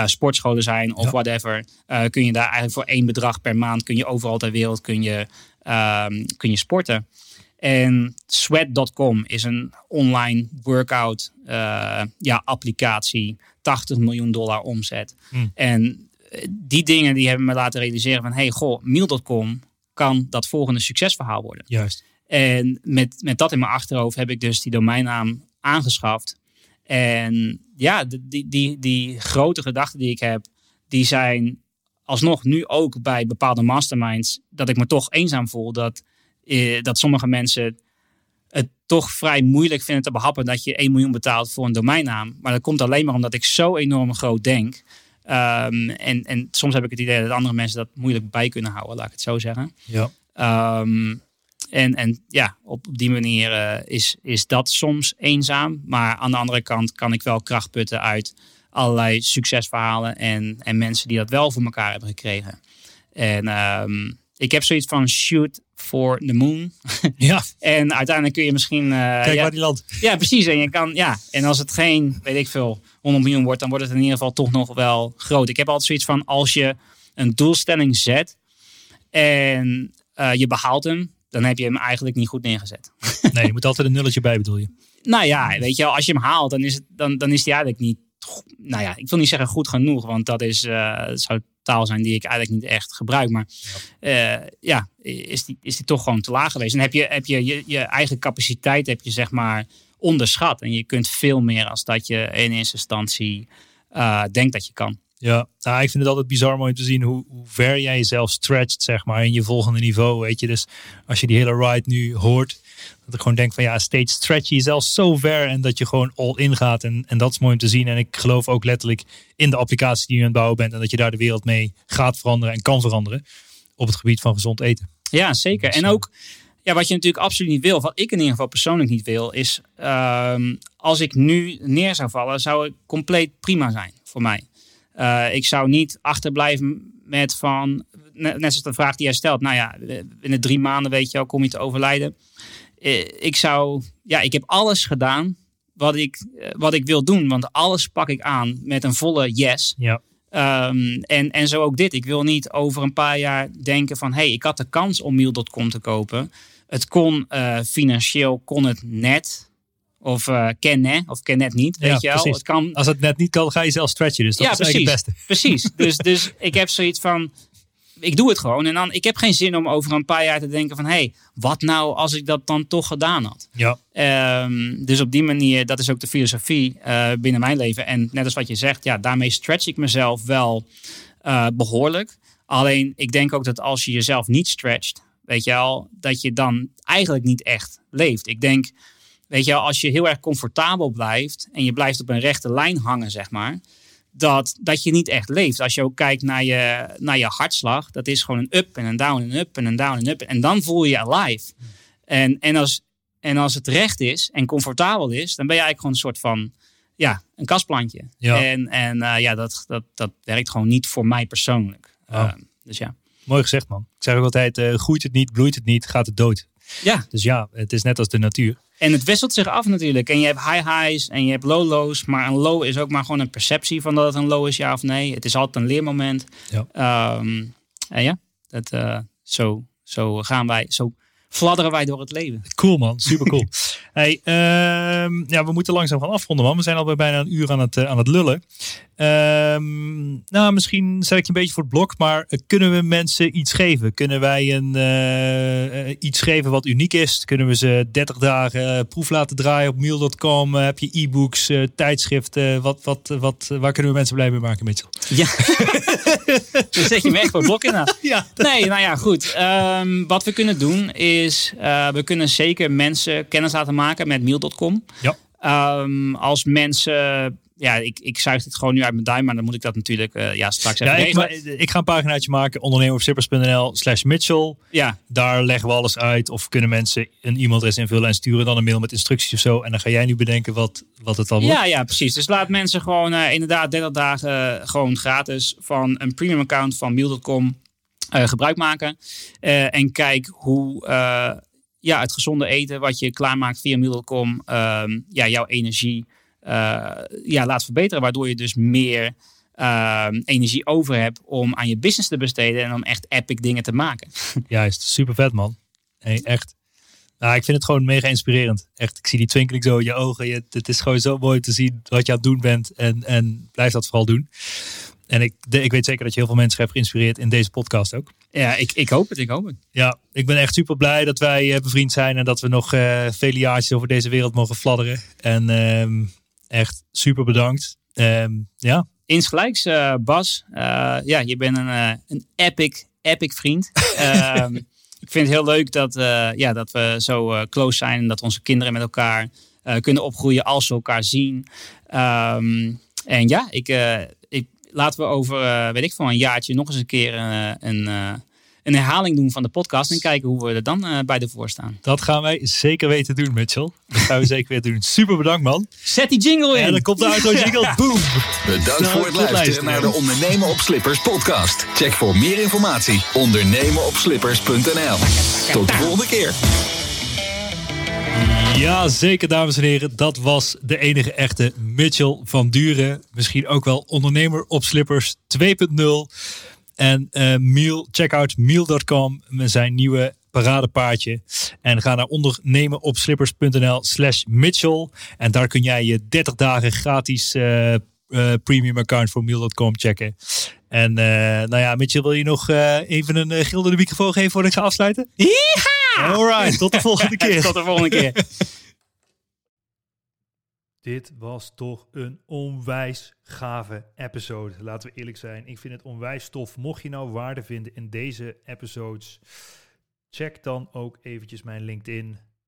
sportscholen zijn of Ja. whatever. Kun je daar eigenlijk voor één bedrag per maand, kun je overal ter wereld, kun je, ehm, kun je sporten. En Sweat.com is een online workout ja, applicatie. 80 miljoen dollar omzet. Hmm. En die dingen die hebben me laten realiseren van... hey, goh, Meal.com kan dat volgende succesverhaal worden. Juist. En met, met dat in mijn achterhoofd heb ik dus die domeinnaam aangeschaft. En ja, die, die, die grote gedachten die ik heb, die zijn alsnog nu ook bij bepaalde masterminds, dat ik me toch eenzaam voel. Dat, eh, dat sommige mensen het toch vrij moeilijk vinden te behappen dat je 1 miljoen betaalt voor een domeinnaam. Maar dat komt alleen maar omdat ik zo enorm groot denk. Ehm, en, en soms heb ik het idee dat andere mensen dat moeilijk bij kunnen houden, laat ik het zo zeggen. Ja. Ehm, en, en ja, op die manier eh, is, is dat soms eenzaam. Maar aan de andere kant kan ik wel kracht putten uit allerlei succesverhalen en, en mensen die dat wel voor elkaar hebben gekregen. En ehm, ik heb zoiets van shoot for the moon. ja, En uiteindelijk kun je misschien. eh, kijk ja, waar die land. ja, precies. En, je kan, ja. en als het geen, weet ik veel, 100 miljoen wordt, dan wordt het in ieder geval toch nog wel groot. Ik heb altijd zoiets van, als je een doelstelling zet en eh, je behaalt hem, dan heb je hem eigenlijk niet goed neergezet. Nee, je moet altijd een nulletje bij bedoel je. Nou ja, weet je wel, als je hem haalt, dan is, het, dan, dan is die eigenlijk niet, nou ja, ik wil niet zeggen goed genoeg, want dat is, eh, zou taal zijn die ik eigenlijk niet echt gebruik. Maar ja, ja is, die, is die toch gewoon te laag geweest. En heb je heb je, je, je eigen capaciteit heb je zeg maar onderschat. En je kunt veel meer als dat je in eerste instantie eh, denkt dat je kan. Ja, nou, ik vind het altijd bizar mooi om te zien hoe, hoe ver jij jezelf stretcht, zeg maar, in je volgende niveau, weet je. Dus als je die hele ride nu hoort, dat ik gewoon denk van ja, steeds stretch je jezelf zo ver en dat je gewoon all in gaat. En, en dat is mooi om te zien. En ik geloof ook letterlijk in de applicatie die je aan het bouwen bent en dat je daar de wereld mee gaat veranderen en kan veranderen op het gebied van gezond eten. Ja, zeker. En ook ja, wat je natuurlijk absoluut niet wil, wat ik in ieder geval persoonlijk niet wil, is ehm, als ik nu neer zou vallen, zou het compleet prima zijn voor mij. Eh, ik zou niet achterblijven met van, net, net zoals de vraag die jij stelt, nou ja, binnen drie maanden weet je al, kom je te overlijden. Eh, ik zou, ja, ik heb alles gedaan wat ik, eh, wat ik wil doen, want alles pak ik aan met een volle yes. Ja. Ehm, en, en zo ook dit. Ik wil niet over een paar jaar denken van... hé, hey, ik had de kans om Meal.com te kopen. Het kon uh, financieel, kon het net. Of uh, ken hè, of ken net niet. Weet Ja, je wel? precies. Het kan, Als het net niet kan, ga je zelf stretchen. Dus dat ja, is eigenlijk het beste. Precies. Dus, dus ik heb zoiets van... Ik doe het gewoon. En dan, ik heb geen zin om over een paar jaar te denken van... hé, hey, wat nou als ik dat dan toch gedaan had? Ja, Ehm, dus op die manier, dat is ook de filosofie eh, binnen mijn leven. En net als wat je zegt, ja, daarmee stretch ik mezelf wel eh, behoorlijk. Alleen, ik denk ook dat als je jezelf niet stretcht, weet je wel, dat je dan eigenlijk niet echt leeft. Ik denk, weet je als je heel erg comfortabel blijft en je blijft op een rechte lijn hangen, zeg maar, dat, dat je niet echt leeft. Als je ook kijkt naar je, naar je hartslag, dat is gewoon een up en een down en een up en een down en een up. En dan voel je je alive. En, en, als, en als het recht is en comfortabel is, dan ben je eigenlijk gewoon een soort van, ja, een kastplantje. Ja. En, en eh, ja, dat, dat, dat werkt gewoon niet voor mij persoonlijk. Ja. Eh, dus ja. mooi gezegd man. Ik zeg ook altijd, eh, groeit het niet, bloeit het niet, gaat het dood. Ja, Dus ja, het is net als de natuur. En het wisselt zich af natuurlijk. En je hebt high highs en je hebt low lows. Maar een low is ook maar gewoon een perceptie van dat het een low is, ja of nee. Het is altijd een leermoment. Ja. Ehm, en ja, dat, eh, zo, zo gaan wij, zo fladderen wij door het leven. Cool man, super cool. hey, ehm, ja, we moeten langzaam gaan afronden man. We zijn alweer bijna een uur aan het, eh, aan het lullen. Ehm, nou, misschien zet ik je een beetje voor het blok, maar eh, kunnen we mensen iets geven? Kunnen wij een, eh, iets geven wat uniek is? Kunnen we ze 30 dagen proef laten draaien op mail.com? Heb je e-books, tijdschriften? Wat, wat, wat, waar kunnen we mensen blij mee maken, Mitchell? Ja. Dan zet je me echt voor het blok in. Ja, Nee, nou ja, goed. Ehm, wat we kunnen doen is, we kunnen zeker mensen kennis laten maken met meal.com. Ja. Ehm, als mensen, ja, ik, ik zuig dit gewoon nu uit mijn duim, maar dan moet ik dat natuurlijk eh, ja, straks even Ja, ik, ga een paginaatje maken, ondernemeropzippers.nl slash Mitchell. ja, Daar leggen we alles uit. Of kunnen mensen een e-mailadres invullen en sturen dan een mail met instructies of zo. En dan ga jij nu bedenken wat, wat het dan wordt. ja, ja, precies. Dus laat mensen gewoon eh, inderdaad 30 dagen eh, gewoon gratis van een premium account van meal.com eh, gebruik maken. En kijk hoe ja, het gezonde eten wat je klaarmaakt via meal.com ehm, ja, jouw energie eh, ja, laat verbeteren. Waardoor je dus meer ehm, energie over hebt om aan je business te besteden en om echt epic dingen te maken. Juist, super vet man. Echt. Nou, ik vind het gewoon mega inspirerend. Echt, ik zie die twinkeling zo in je ogen. Je, het is gewoon zo mooi te zien wat je aan het doen bent. En, en blijf dat vooral doen. En ik, ik weet zeker dat je heel veel mensen hebt geïnspireerd in deze podcast ook. Ja, ik, ik hoop het, ik hoop het. Ja, ik ben echt super blij dat wij eh, bevriend zijn. En dat we nog eh, vele jaartjes over deze wereld mogen fladderen. En ehm, echt super bedankt. Ehm, ja, Insgelijks, eh, Bas. Ja, je bent een, een epic, epic vriend. Ehm, ik vind het heel leuk dat, ja, dat we zo close zijn. En dat onze kinderen met elkaar kunnen opgroeien als ze elkaar zien. En ja, ik, laten we over, eh, weet ik veel, een jaartje nog eens een keer eh, een, eh, een herhaling doen van de podcast. En kijken hoe we er dan eh, bij de voor staan. dat gaan wij zeker weten doen, Mitchell. Dat gaan we zeker weten doen. Super bedankt, man. Zet die jingle in! En dan komt de auto jingle. Boom. Bedankt Nou, voor het luisteren. naar de Ondernemen op Slippers podcast. Check voor meer informatie ondernemenopslippers.nl. Tot de volgende keer. Ja, zeker, dames en heren. Dat was de enige echte Mitchell van Duren. Misschien ook wel ondernemer op slippers 2.0. En eh Miel, check out miel.com met zijn nieuwe paradepaardje. En ga naar ondernemenopslippers.nl slash Mitchell. En daar kun jij je 30 dagen gratis eh, eh, premium account voor miel.com checken. En eh, nou ja, Mitchell, wil je nog eh, even een uh, gilderde microfoon geven voordat ik ga afsluiten? Ja! Alright, tot de volgende keer. Tot de volgende keer. Dit was toch een onwijs gave episode. Laten we eerlijk zijn. Ik vind het onwijs tof. Mocht je nou waarde vinden in deze episodes, check dan ook eventjes mijn LinkedIn,